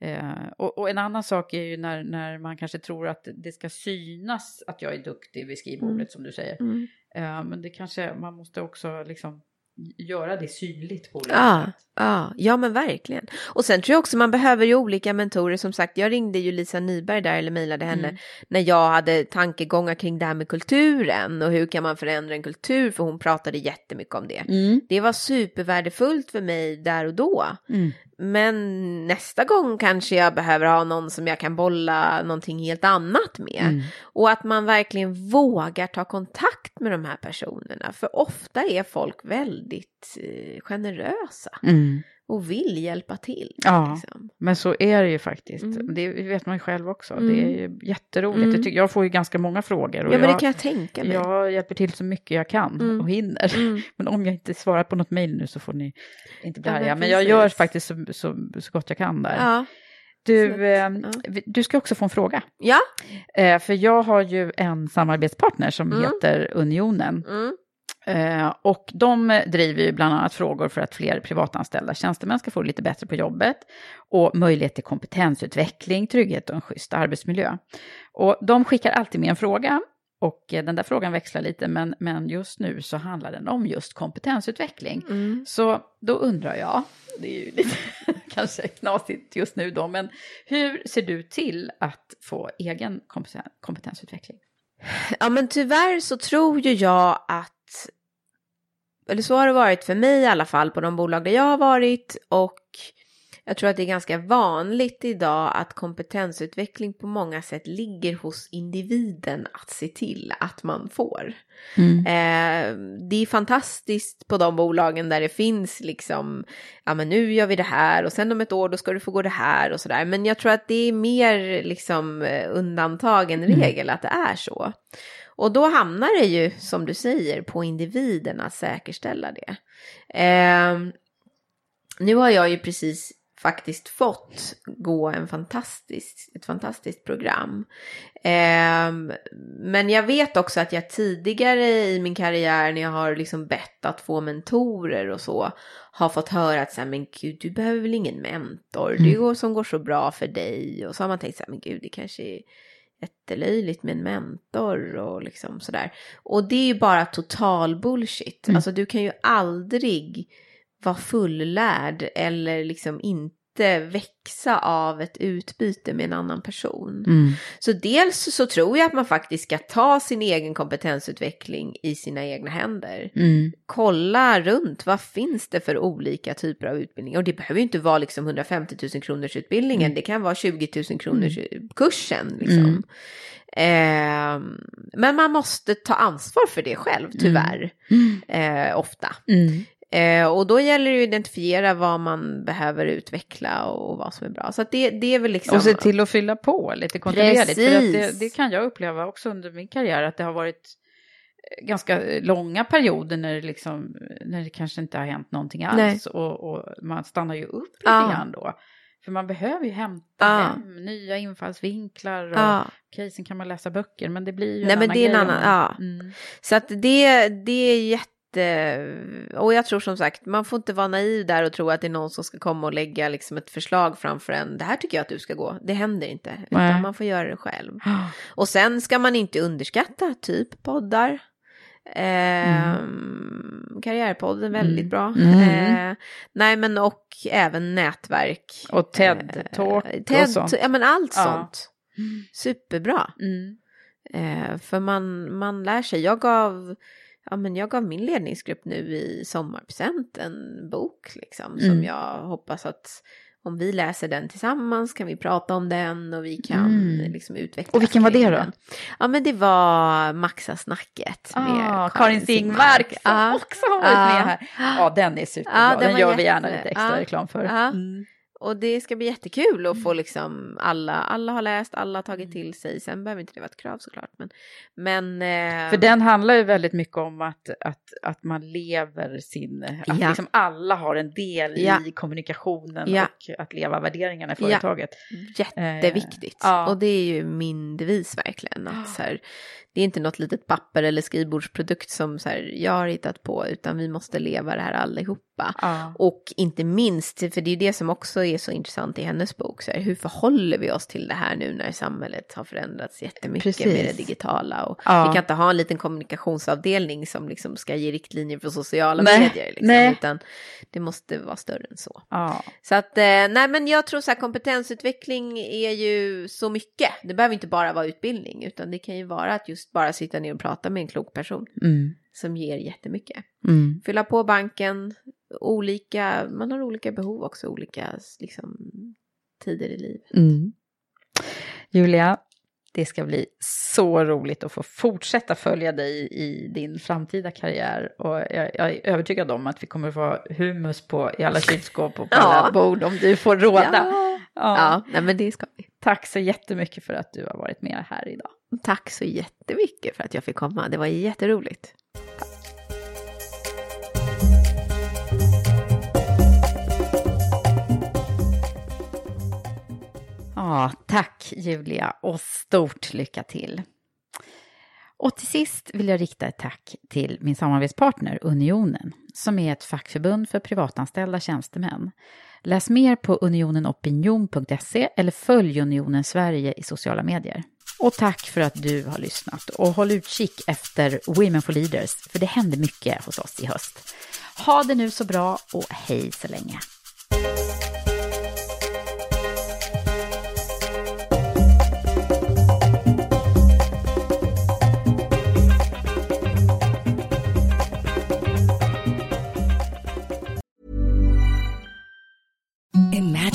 S3: Eh, och, och en annan sak är ju när, när man kanske tror att det ska synas att jag är duktig vid skrivbordet
S2: Mm.
S3: som du säger.
S2: Mm.
S3: Eh, men det kanske, man måste också liksom göra det synligt på olika
S2: Ja,
S3: sätt.
S2: ja, ja, men verkligen. Och sen tror jag också man behöver ju olika mentorer. Som sagt, jag ringde ju Lisa Nyberg där eller mejlade henne
S3: Mm.
S2: när jag hade tankegångar kring det här med kulturen och hur kan man förändra en kultur? För hon pratade jättemycket om det.
S3: Mm.
S2: Det var supervärdefullt för mig där och då.
S3: Mm.
S2: Men nästa gång kanske jag behöver ha någon som jag kan bolla någonting helt annat med.
S3: Mm.
S2: Och att man verkligen vågar ta kontakt med de här personerna. För ofta är folk väldigt eh, generösa
S3: Mm.
S2: Och vill hjälpa till.
S3: Ja.
S2: Liksom.
S3: Men så är det ju faktiskt.
S2: Mm.
S3: Det vet man ju själv också.
S2: Mm.
S3: Det är ju jätteroligt.
S2: Mm.
S3: Jag, jag får ju ganska många frågor.
S2: Ja, men
S3: jag,
S2: det kan jag tänka mig.
S3: jag hjälper till så mycket jag kan
S2: Mm.
S3: och hinner.
S2: Mm.
S3: Men om jag inte svarar på något mejl nu så får ni inte bli
S2: Ja, men
S3: arga. Men jag
S2: precis.
S3: gör faktiskt så, så, så gott jag kan där.
S2: Ja.
S3: Du, eh, du ska också få en fråga.
S2: Ja.
S3: Eh, för jag har ju en samarbetspartner som
S2: Mm.
S3: heter Unionen. Eh, och de driver ju bland annat frågor för att fler privatanställda tjänstemän ska få det lite bättre på jobbet och möjlighet till kompetensutveckling, trygghet och en schysst arbetsmiljö. Och de skickar alltid med en fråga och eh, den där frågan växlar lite men, men just nu så handlar den om just kompetensutveckling.
S2: Mm.
S3: Så då undrar jag, det är ju lite *laughs* kanske knasigt just nu då, men hur ser du till att få egen kompeten- kompetensutveckling?
S2: Ja men tyvärr så tror ju jag att, eller så har det varit för mig i alla fall på de bolag där jag har varit och jag tror att det är ganska vanligt idag att kompetensutveckling på många sätt ligger hos individen att se till att man får. Eh, det är fantastiskt på de bolagen där det finns liksom, ja men nu gör vi det här och sen om ett år då ska du få gå det här och sådär. Men jag tror att det är mer liksom eh, undantag än regel att det är så. Och då hamnar det ju, som du säger, på individen att säkerställa det. Eh, nu har jag ju precis faktiskt fått gå en fantastisk, ett fantastiskt program. Ehm, men jag vet också att jag tidigare i min karriär när jag har liksom bett att få mentorer och så har fått höra att så här, men gud du behöver väl ingen mentor, det går som går så bra för dig. Och så har man tänkt så här, men gud det kanske är jättelöjligt med en mentor och liksom sådär. Och det är ju bara total bullshit.
S3: Mm.
S2: Alltså du kan ju aldrig vara fullärd eller liksom inte växa av ett utbyte med en annan person.
S3: Mm.
S2: Så dels så tror jag att man faktiskt ska ta sin egen kompetensutveckling i sina egna händer.
S3: Mm.
S2: Kolla runt, vad finns det för olika typer av utbildning? Och det behöver ju inte vara liksom 150 000 kronors utbildningen, det kan vara 20 000 kronors kursen. Liksom.
S3: Mm.
S2: Ehm, men man måste ta ansvar för det själv, tyvärr, eh, ofta. Eh, och då gäller det att identifiera vad man behöver utveckla och vad som är bra. Så det, det är väl liksom...
S3: Och se till att fylla på lite kontinuerligt. För att det,
S2: Precis.
S3: det kan jag uppleva också under min karriär, att det har varit eh, ganska långa perioder när det, liksom, när det kanske inte har hänt någonting alls. Och, och man stannar ju upp lite
S2: Ja.
S3: grann då. För man behöver ju hämta
S2: Ja.
S3: hem nya infallsvinklar. Och,
S2: Ja.
S3: Okej, sen kan man läsa böcker, men det blir ju
S2: Nej
S3: en
S2: men
S3: annan
S2: det är en annan, ja.
S3: Mm.
S2: Så att det, det är jätte... Och jag tror som sagt, man får inte vara naiv där och tro att det är någon som ska komma och lägga liksom ett förslag framför en. Det här tycker jag att du ska gå. Det händer inte.
S3: Nej.
S2: Utan man får göra det själv. *gasps* Och sen ska man inte underskatta typ poddar. Ehm, Karriärpodden, väldigt
S3: Mm.
S2: bra.
S3: Mm.
S2: Eh, nej men och även nätverk.
S3: Och TED-talk
S2: Eh,
S3: och
S2: TED,
S3: sånt.
S2: Ja men allt
S3: Ja.
S2: sånt. Superbra.
S3: Mm.
S2: Eh, för man, man lär sig. Jag gav, ja, men jag gav min ledningsgrupp nu i sommarpresent en bok liksom, som
S3: Mm.
S2: jag hoppas att om vi läser den tillsammans kan vi prata om den och vi kan
S3: Mm.
S2: liksom utveckla.
S3: Och vilken var det då?
S2: Ja men det var Maxa-snacket med
S3: Ah, Karin Singmark som
S2: Ja.
S3: också har varit
S2: Ja.
S3: med här. Ja, den är superbra.
S2: Den
S3: gör vi gärna lite extra
S2: ja.
S3: reklam för.
S2: Ja.
S3: Mm.
S2: Och det ska bli jättekul att få liksom alla, alla har läst, alla har tagit till sig. Sen behöver inte det vara ett krav såklart. Men, men eh...
S3: För den handlar ju väldigt mycket om att, att, att man lever sin, att
S2: Ja.
S3: liksom alla har en del
S2: Ja.
S3: i kommunikationen
S2: Ja.
S3: och att leva värderingarna i företaget.
S2: Jätteviktigt.
S3: Eh.
S2: Och det är ju min devis verkligen. Att så här, det är inte något litet papper eller skrivbordsprodukt som så här, jag har hittat på, utan vi måste leva det här allihopa.
S3: Ja.
S2: Och inte minst, för det är det som också är så intressant i hennes bok, så här, hur förhåller vi oss till det här nu när samhället har förändrats jättemycket
S3: Precis.
S2: med det digitala. Och
S3: Ja.
S2: Vi kan inte ha en liten kommunikationsavdelning som liksom ska ge riktlinjer för sociala
S3: Nej,
S2: medier, liksom,
S3: nej.
S2: utan det måste vara större än så.
S3: Ja.
S2: Så att, eh, nej men jag tror så här kompetensutveckling är ju så mycket. Det behöver inte bara vara utbildning, utan det kan ju vara att just bara sitta ner och prata med en klok person
S3: Mm.
S2: som ger jättemycket.
S3: Mm.
S2: Fylla på banken, olika, man har olika behov också, olika liksom, tider i livet.
S3: Mm. Julia, det ska bli så roligt att få fortsätta följa dig i din framtida karriär. Och jag, jag är övertygad om att vi kommer få humus på, i alla kylskåp och på
S2: Ja.
S3: alla bord om du får råda.
S2: Ja, ja nej, men det ska vi.
S3: Tack så jättemycket för att du har varit med här idag.
S2: Tack så jättemycket för att jag fick komma, det var jätteroligt.
S3: Ja, tack Julia och stort lycka till. Och till sist vill jag rikta ett tack till min samarbetspartner Unionen, som är ett fackförbund för privatanställda tjänstemän. Läs mer på unionenopinion.se eller följ Unionen Sverige i sociala medier. Och tack för att du har lyssnat och håll utkik efter Women for Leaders, för det händer mycket hos oss i höst. Ha det nu så bra och hej så länge.